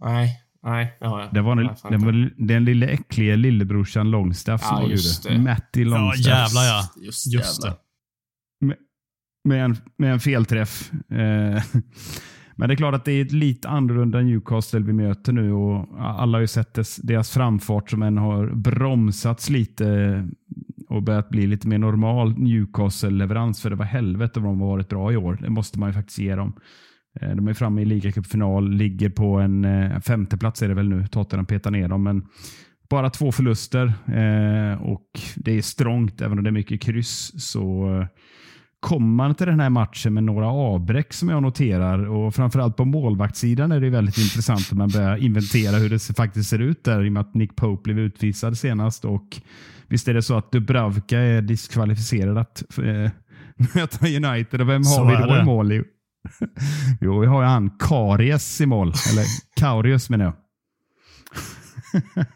Nej, nej, det har jag. det var, Nej, den, det var lille äcklige lillebrorsan Longstaff som Ja, just det. Matti Ja, Longstaff. jävlar ja. Just, Just jävlar. det. med en, med en felträff. Eh, men det är klart att det är ett lite annorlunda Newcastle vi möter nu och alla har ju sett dess, deras framfart som än har bromsats lite och börjat bli lite mer normal Newcastle-leverans. För det var helvete vad de har varit bra i år. Det måste man ju faktiskt ge dem. Eh, de är framme i ligacupfinal, ligger på en eh, femteplats är det väl nu. Tottenham petar ner dem, men bara två förluster eh, och det är strångt även om det är mycket kryss. Så kommer man till den här matchen med några avbräck som jag noterar och framförallt på målvaktssidan är det väldigt intressant att man börjar inventera hur det faktiskt ser ut där i och med att Nick Pope blev utvisad senast och visst är det så att Dubravka är diskvalificerad att eh, möta United och vem Så har vi då det. i mål? Jo, jo, vi har ju han Karies i mål. Eller Kaurius menar jag.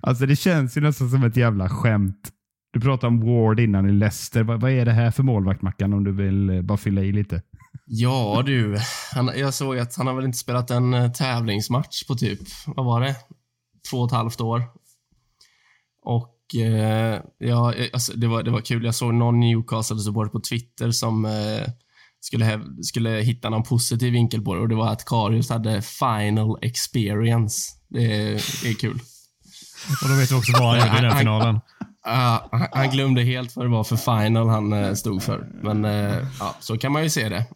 alltså det känns ju nästan som ett jävla skämt. Du pratade om Ward innan i Leicester. Vad, vad är det här för målvakt Mackan om du vill eh, bara fylla i lite? Ja du, han, jag såg att han har väl inte spelat en eh, tävlingsmatch på typ, vad var det? Två och ett halvt år. Och eh, ja, eh, alltså, det, var, det var kul. Jag såg någon Newcastle-supporter på Twitter som eh, skulle, skulle hitta någon positiv vinkel på det och det var att Karius hade final experience. Det är, det är kul. Och då vet du också vad han gjorde i den finalen. Ja, han, han glömde helt vad det var för final han eh, stod för. Men eh, ja, så kan man ju se det.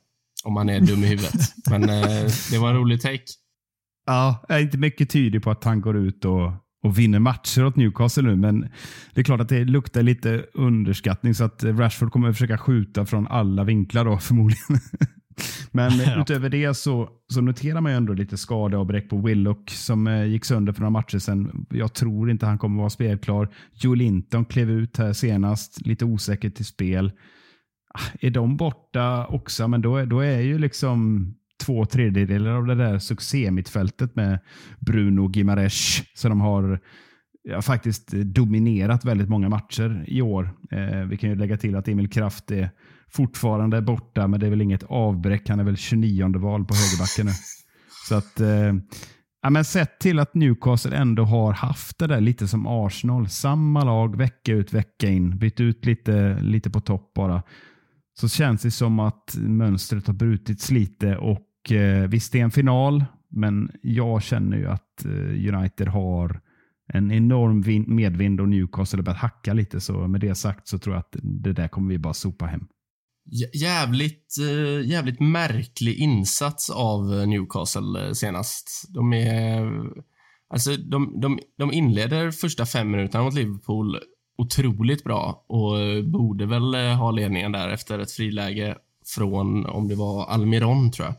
Om man är dum i huvudet. Men det var en rolig take. Ja, inte mycket tyder på att han går ut och, och vinner matcher åt Newcastle nu, men det är klart att det luktar lite underskattning så att Rashford kommer att försöka skjuta från alla vinklar då förmodligen. Men Ja. utöver det så, så noterar man ju ändå lite skadeavbräck på Willock som eh, gick sönder för några matcher sedan. Jag tror inte han kommer vara spelklar. Joe Linton klev ut här senast, lite osäker till spel. Ah, Är de borta också, men då är, då är ju liksom två tredjedelar av det där succémittfältet med Bruno Gimares som de har ja, faktiskt dominerat väldigt många matcher i år. Eh, vi kan ju lägga till att Emil Kraft är fortfarande borta, men det är väl inget avbräck. Han är väl 29 val på högerbacken nu. Så att, eh, ja, men sett till att Newcastle ändå har haft det där lite som Arsenal. Samma lag vecka ut vecka in. Bytt ut lite, lite på topp bara. Så känns det som att mönstret har brutits lite och eh, visst det är en final, men jag känner ju att eh, United har en enorm medvind och Newcastle har börjat hacka lite. Så med det sagt så tror jag att det där kommer vi bara sopa hem. Jävligt, eh, jävligt märklig insats av eh, Newcastle eh, senast. De är... Alltså, de, de, de inleder första fem minuterna mot Liverpool otroligt bra och borde väl ha ledningen där efter ett friläge från, om det var Almiron, tror jag.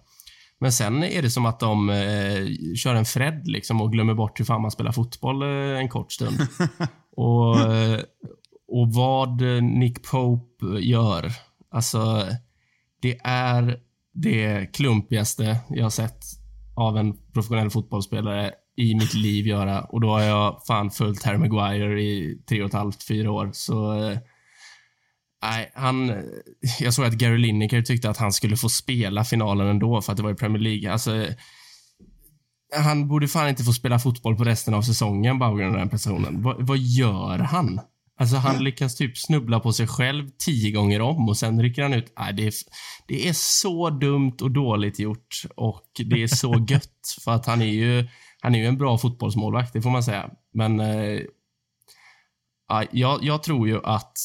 Men sen är det som att de eh, kör en Fred liksom och glömmer bort hur fan man spelar fotboll eh, en kort stund. och, eh, och vad eh, Nick Pope gör, alltså det är det klumpigaste jag har sett av en professionell fotbollsspelare i mitt liv göra och då har jag fan följt Harry Maguire i tre och ett halvt, fyra år. Så eh, Nej, han... Jag såg att Gary Lineker tyckte att han skulle få spela finalen ändå för att det var i Premier League. Alltså, han borde fan inte få spela fotboll på resten av säsongen bara på grund av den personen. Vad, vad gör han? Alltså han lyckas typ snubbla på sig själv tio gånger om och sen rycker han ut. Nej, det, är, det är så dumt och dåligt gjort och det är så gött för att han är ju, han är ju en bra fotbollsmålvakt, det får man säga. Men eh, ja, jag, jag tror ju att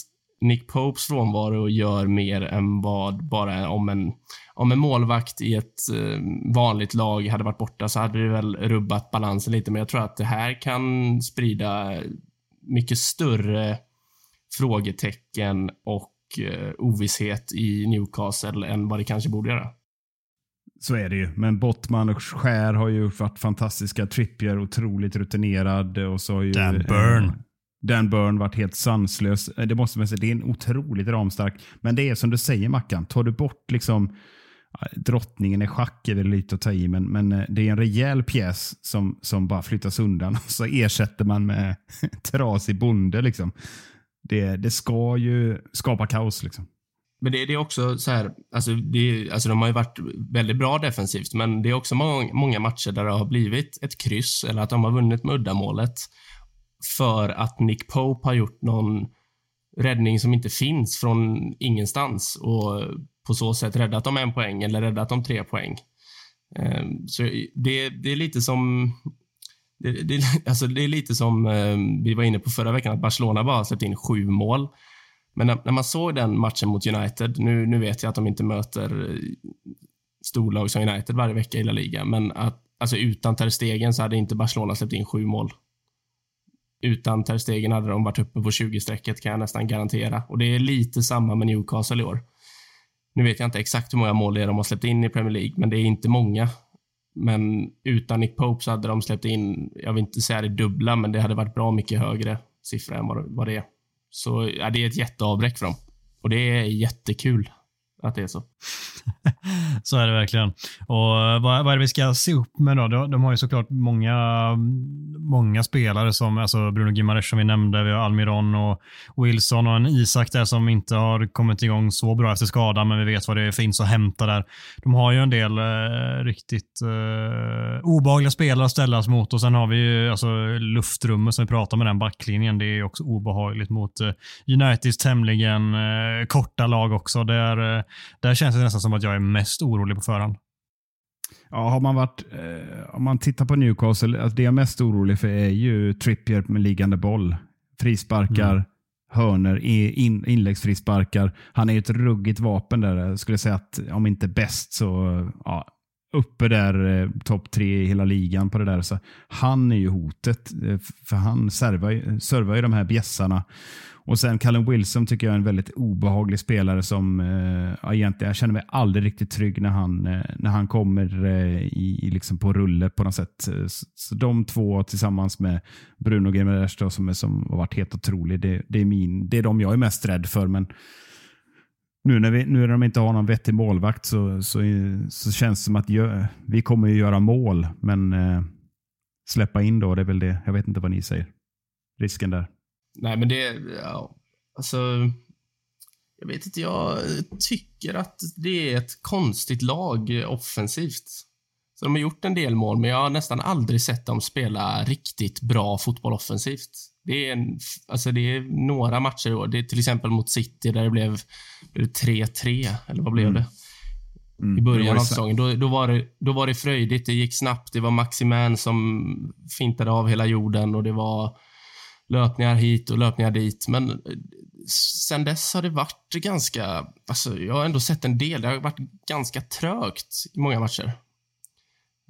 Nick Popes frånvaro gör mer än vad bara om en, om en målvakt i ett eh, vanligt lag hade varit borta så hade det väl rubbat balansen lite. Men jag tror att det här kan sprida mycket större frågetecken och eh, ovisshet i Newcastle än vad det kanske borde göra. Så är det ju. Men Bottman och Skär har ju varit fantastiska. Trippier otroligt rutinerad. Och så har ju, Dan Burn. Dan Burn varit helt sanslös. Eh, det måste man säga, det är en otroligt ramstark. Men det är som du säger Mackan, tar du bort liksom drottningen i schack är väl lite att ta i, men, men eh, det är en rejäl pjäs som, som bara flyttas undan och så ersätter man med trasig bonde. Liksom. Det, det ska ju skapa kaos. Liksom. Men det, det är också så här, alltså, det, alltså de har ju varit väldigt bra defensivt, men det är också många, många matcher där det har blivit ett kryss eller att de har vunnit med uddamålet för att Nick Pope har gjort någon räddning som inte finns från ingenstans och på så sätt räddat dem en poäng eller räddat dem tre poäng. Ehm, så det, det är lite som det, det, alltså det är lite som ehm, vi var inne på förra veckan, att Barcelona bara släppt in sju mål. Men när, när man såg den matchen mot United, nu, nu vet jag att de inte möter eh, storlag som United varje vecka i La Liga, men att, alltså utan Ter Stegen så hade inte Barcelona släppt in sju mål. Utan Ter Stegen hade de varit uppe på 20-strecket kan jag nästan garantera. Och det är lite samma med Newcastle i år. Nu vet jag inte exakt hur många mål det är de har släppt in i Premier League, men det är inte många. Men utan Nick Pope så hade de släppt in, jag vill inte säga det dubbla, men det hade varit bra mycket högre siffra än vad, det är. Så ja, det är ett jätteavbräck för dem. Och det är jättekul att det är så. Så är det verkligen. Och eh, vad, vad är det vi ska se upp med då? De, de har ju såklart många, många spelare som alltså Bruno Gimares som vi nämnde, vi har Almiron och Wilson och en Isak där som inte har kommit igång så bra efter skadan, men vi vet vad det finns att hämta där. De har ju en del eh, riktigt eh, obehagliga spelare att ställas mot och sen har vi ju alltså, luftrummet som vi pratar med den backlinjen. Det är också obehagligt mot eh, Uniteds tämligen eh, korta lag också. Där, eh, där känns det nästan som att jag är mest orolig på förhand. Ja, har man varit, eh, om man tittar på Newcastle, alltså det jag är mest orolig för är ju Trippier med liggande boll. Frisparkar, Mm. hörner, in, inläggsfrisparkar. Han är ju ett ruggigt vapen där. Jag skulle säga att om inte bäst så ja, uppe där, eh, topp tre i hela ligan på det där. Så han är ju hotet, eh, för han servar, ju- servar ju de här bjässarna. Och sen Callum Wilson tycker jag är en väldigt obehaglig spelare som eh, egentligen, jag känner mig aldrig riktigt trygg när han, eh, när han kommer eh, i, i liksom på rulle på något sätt. Eh, så, så de två tillsammans med Bruno Gimenez som, är, som har varit helt otrolig, det, det, är min, det är de jag är mest rädd för. Men nu när, vi, nu när de inte har någon vettig målvakt så, så, så känns det som att gö, vi kommer ju göra mål, men eh, släppa in då, det är väl det. Jag vet inte vad ni säger. Risken där. Nej, men det... Ja, alltså... Jag vet inte, jag tycker att det är ett konstigt lag offensivt. Så de har gjort en del mål, men jag har nästan aldrig sett dem spela riktigt bra fotboll offensivt. Det är, en, alltså det är några matcher i år. Det är till exempel mot City där det blev blev det 3-3, eller vad blev Mm. det? Mm. i början av säsongen. Då, då, var det, då var det fröjdigt, det gick snabbt. Det var Maximan som fintade av hela jorden och det var löpningar hit och löpningar dit. Men eh, sen dess har det varit ganska... Alltså, jag har ändå sett en del. Det har varit ganska trögt i många matcher.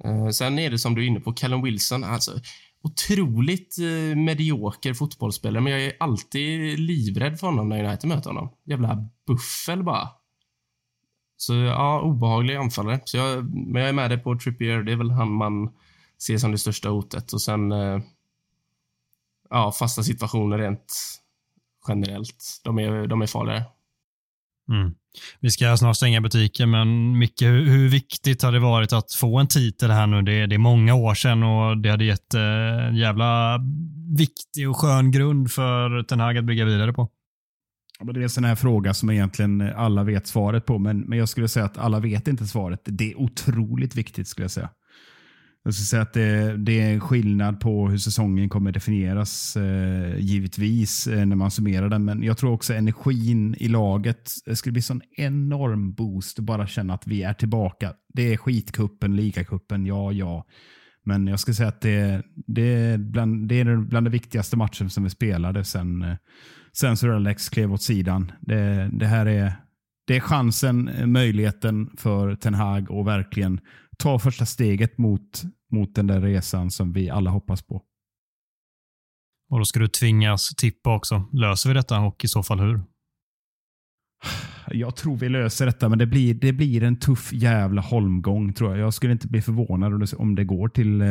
Eh, sen är det som du är inne på, Callum Wilson. Alltså, otroligt eh, medioker fotbollsspelare, men jag är alltid livrädd för honom när United möter honom. Jävla buffel bara. Så ja, obehaglig anfallare. Så jag, men jag är med dig på Trippier. Det är väl han man ser som det största hotet. Och sen eh, ja, fasta situationer rent generellt. De är, de är farligare. Mm. Vi ska snart stänga butiken, men Micke, hur, hur viktigt har det varit att få en titel här nu? Det, det är många år sedan och det hade gett eh, en jävla viktig och skön grund för Ten Hag att bygga vidare på. Det är en sån här fråga som egentligen alla vet svaret på, men, men jag skulle säga att alla vet inte svaret. Det är otroligt viktigt skulle jag säga. Jag skulle säga att det, det är en skillnad på hur säsongen kommer definieras, eh, givetvis, eh, när man summerar den. Men jag tror också energin i laget det skulle bli sån enorm boost att bara känna att vi är tillbaka. Det är skitkuppen, ligacupen, ja, ja. Men jag skulle säga att det, det, är bland, det är bland de viktigaste matchen som vi spelade sen, eh, sen Sir Alex klev åt sidan. Det, det här är, det är chansen, eh, möjligheten för Ten Hag att verkligen ta första steget mot, mot den där resan som vi alla hoppas på. Och då ska du tvingas tippa också. Löser vi detta och i så fall hur? Jag tror vi löser detta, men det blir, det blir en tuff jävla holmgång tror jag. Jag skulle inte bli förvånad om det, går till eh,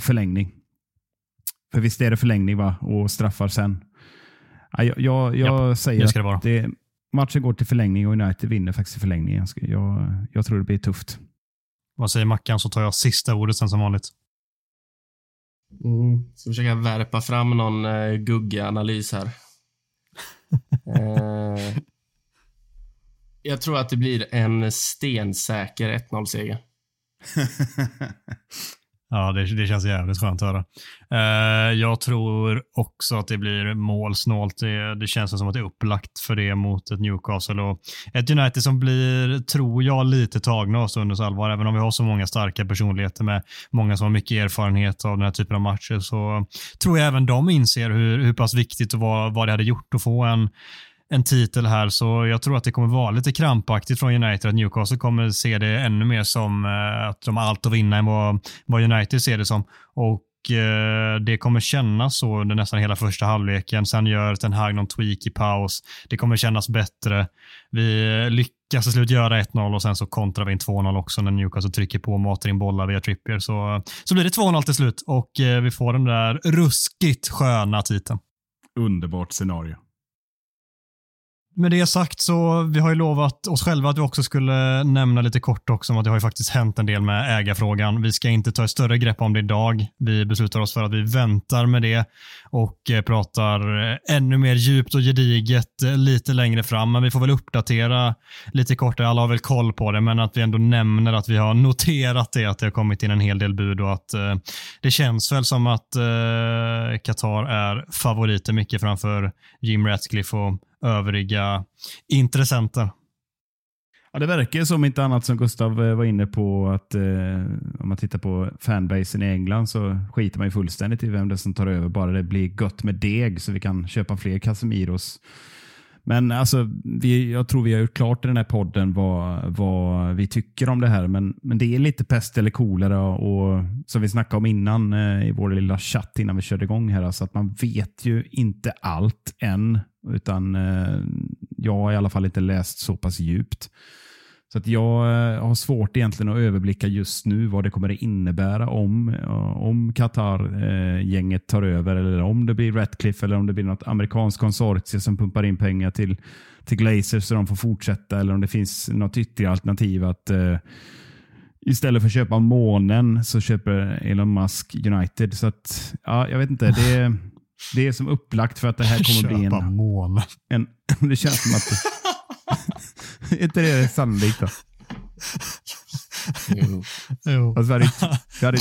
förlängning. För visst är det förlängning va? Och straffar sen. Ja, Jag, jag, jag säger det att det, matchen går till förlängning och United vinner faktiskt i förlängning. Jag, ska- jag, jag tror det blir tufft. Vad säger Mackan så tar jag sista ordet sen som vanligt. Mm. Ska försöka värpa fram någon eh, guggig analys här. eh, jag tror att det blir en stensäker 1-0-seger. Ja, det, det känns jävligt skönt att höra. Eh, jag tror också att det blir målsnålt. Det, det känns som att det är upplagt för det mot ett Newcastle och ett United som blir, tror jag, lite tagna av stundens allvar. Även om vi har så många starka personligheter med många som har mycket erfarenhet av den här typen av matcher så tror jag även de inser hur, hur pass viktigt och vad, vad det hade gjort att få en en titel här, så jag tror att det kommer vara lite krampaktigt från United. Att Newcastle kommer se det ännu mer som eh, att de har allt att vinna än vad, vad United ser det som. Och eh, det kommer kännas så under nästan hela första halvleken. Sen gör Ten Hag någon tweak i paus. Det kommer kännas bättre. Vi lyckas till slut göra 1-0 och sen så kontrar vi in 2-0 också när Newcastle trycker på och matar in bollar via Trippier. Så, så blir det 2-0 till slut och eh, vi får den där ruskigt sköna titeln. Underbart scenario. Med det sagt så vi har ju lovat oss själva att vi också skulle nämna lite kort också om att det har ju faktiskt hänt en del med ägarfrågan. Vi ska inte ta ett större grepp om det idag. Vi beslutar oss för att vi väntar med det och eh, pratar eh, ännu mer djupt och gediget eh, lite längre fram. Men vi får väl uppdatera lite kortare. Alla har väl koll på det, men att vi ändå nämner att vi har noterat det, att det har kommit in en hel del bud och att eh, det känns väl som att eh, Qatar är favoriter mycket framför Jim Ratcliffe och övriga intressenter. Ja, det verkar ju som inte annat som Gustav eh, var inne på att eh, om man tittar på fanbasen i England så skiter man ju fullständigt i vem det är som tar över. Bara det blir gött med deg så vi kan köpa fler Casemiros. Men alltså, vi, jag tror vi har gjort klart i den här podden vad, vad vi tycker om det här. Men, men det är lite pest eller kolera och som vi snackade om innan eh, i vår lilla chatt innan vi körde igång här. Alltså att man vet ju inte allt än. Utan eh, jag har i alla fall inte läst så pass djupt. Så att jag eh, har svårt egentligen att överblicka just nu vad det kommer att innebära om, eh, om Qatar-gänget tar över eller om det blir Ratcliffe eller om det blir något amerikanskt konsortium som pumpar in pengar till, till Glazers så de får fortsätta eller om det finns något ytterligare alternativ att uh, istället för att köpa månen så köper Elon Musk United. Så att, ja, jag vet inte. Det, det är som upplagt för att det här kommer bli en... månen. En, det känns som att inte det sannolikt då? Jo. Jo. Och så hade, vi, hade,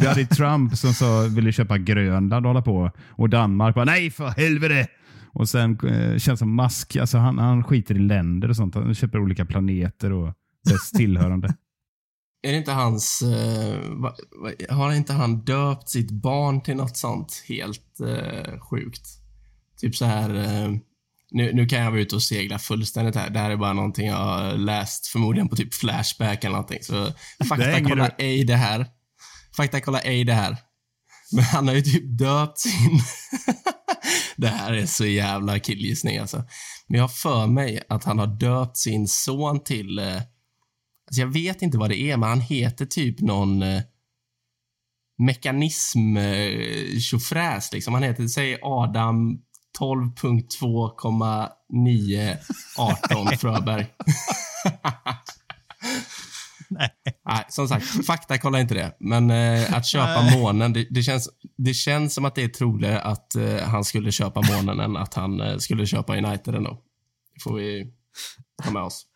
vi hade Trump som sa, ville köpa Grönland och hålla på. Och Danmark bara nej för helvete. Och sen eh, känns som Musk, alltså han, han skiter i länder och sånt. Han köper olika planeter och dess tillhörande. Är det inte hans... eh, va, va, har inte han döpt sitt barn till något sånt helt eh, sjukt? Typ så här... Nu, nu kan jag vara ute och segla fullständigt här. Det här är bara någonting jag har läst, förmodligen på typ Flashback eller någonting. Så fakta hänger kolla du- ej det här. Fakta kolla ej det här. Men han har ju typ döpt sin... det här är så jävla killgissning alltså. Men jag har för mig att han har döpt sin son till... Eh, alltså jag vet inte vad det är, men han heter typ någon eh, mekanism eh, liksom. Han heter, säg Adam 12.2,918 Fröberg. Nej. Nej, som sagt, fakta kolla inte det. Men eh, att köpa Nej. månen, det, det, känns, det känns som att det är troligare att eh, han skulle köpa månen än att han eh, skulle köpa United ändå. Det får vi ha med oss.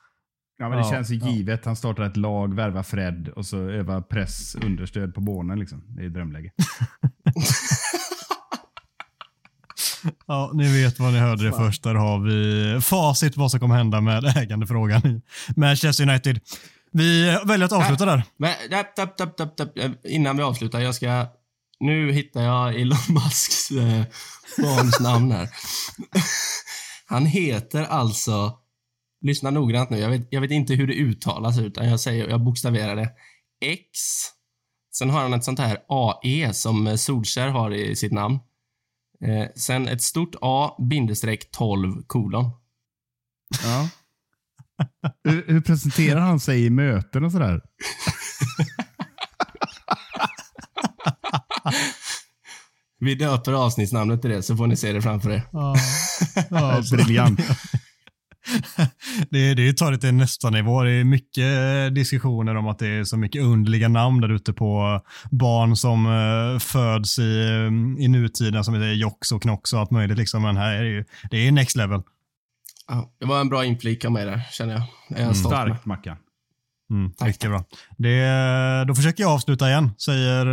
Ja, men det Ja, känns ju ja. givet. Han startar ett lag, värvar Fred och så övar press understöd på månen. Liksom. Det är drömläge. Ja, ni vet vad ni hörde det först. Där har vi facit vad som kommer hända med ägandefrågan i Manchester United. Vi väljer att avsluta där. Men dapp, dapp, dapp, eh, innan vi avslutar, jag ska... Nu hittar jag Elon Musks eh, barns namn här. Han heter alltså... Lyssna noggrant nu. Jag vet, jag vet inte hur det uttalas utan jag säger, jag bokstaverar det. X. Sen har han ett sånt här AE som eh, Solskär har i sitt namn. Eh, sen ett stort A, bindestreck 12, kolon. Ja. hur, hur presenterar han sig i möten och sådär? Vi döper avsnittsnamnet till det så får ni se det framför er. Ja. Ja, Briljant. det, det tar det till nästa nivå. Det är mycket diskussioner om att det är så mycket underliga namn där ute på barn som eh, föds i, eh, i nutiden som heter Jox och Knox och allt möjligt. Liksom. Men här är det ju det är next level. Ja, det var en bra inflik av mig där, känner jag. Jag med. Starkt Mackan. Mm, Tack, riktigt bra. Det, då försöker jag avsluta igen. Säger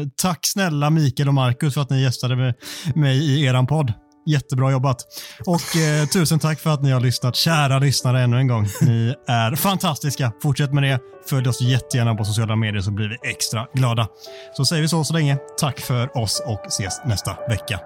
eh, tack snälla Mikael och Marcus för att ni gästade med mig i eran podd. Jättebra jobbat. Och eh, tusen tack för att ni har lyssnat. Kära lyssnare ännu en gång. Ni är fantastiska. Fortsätt med det. Följ oss jättegärna på sociala medier så blir vi extra glada. Så säger vi så så länge. Tack för oss och ses nästa vecka.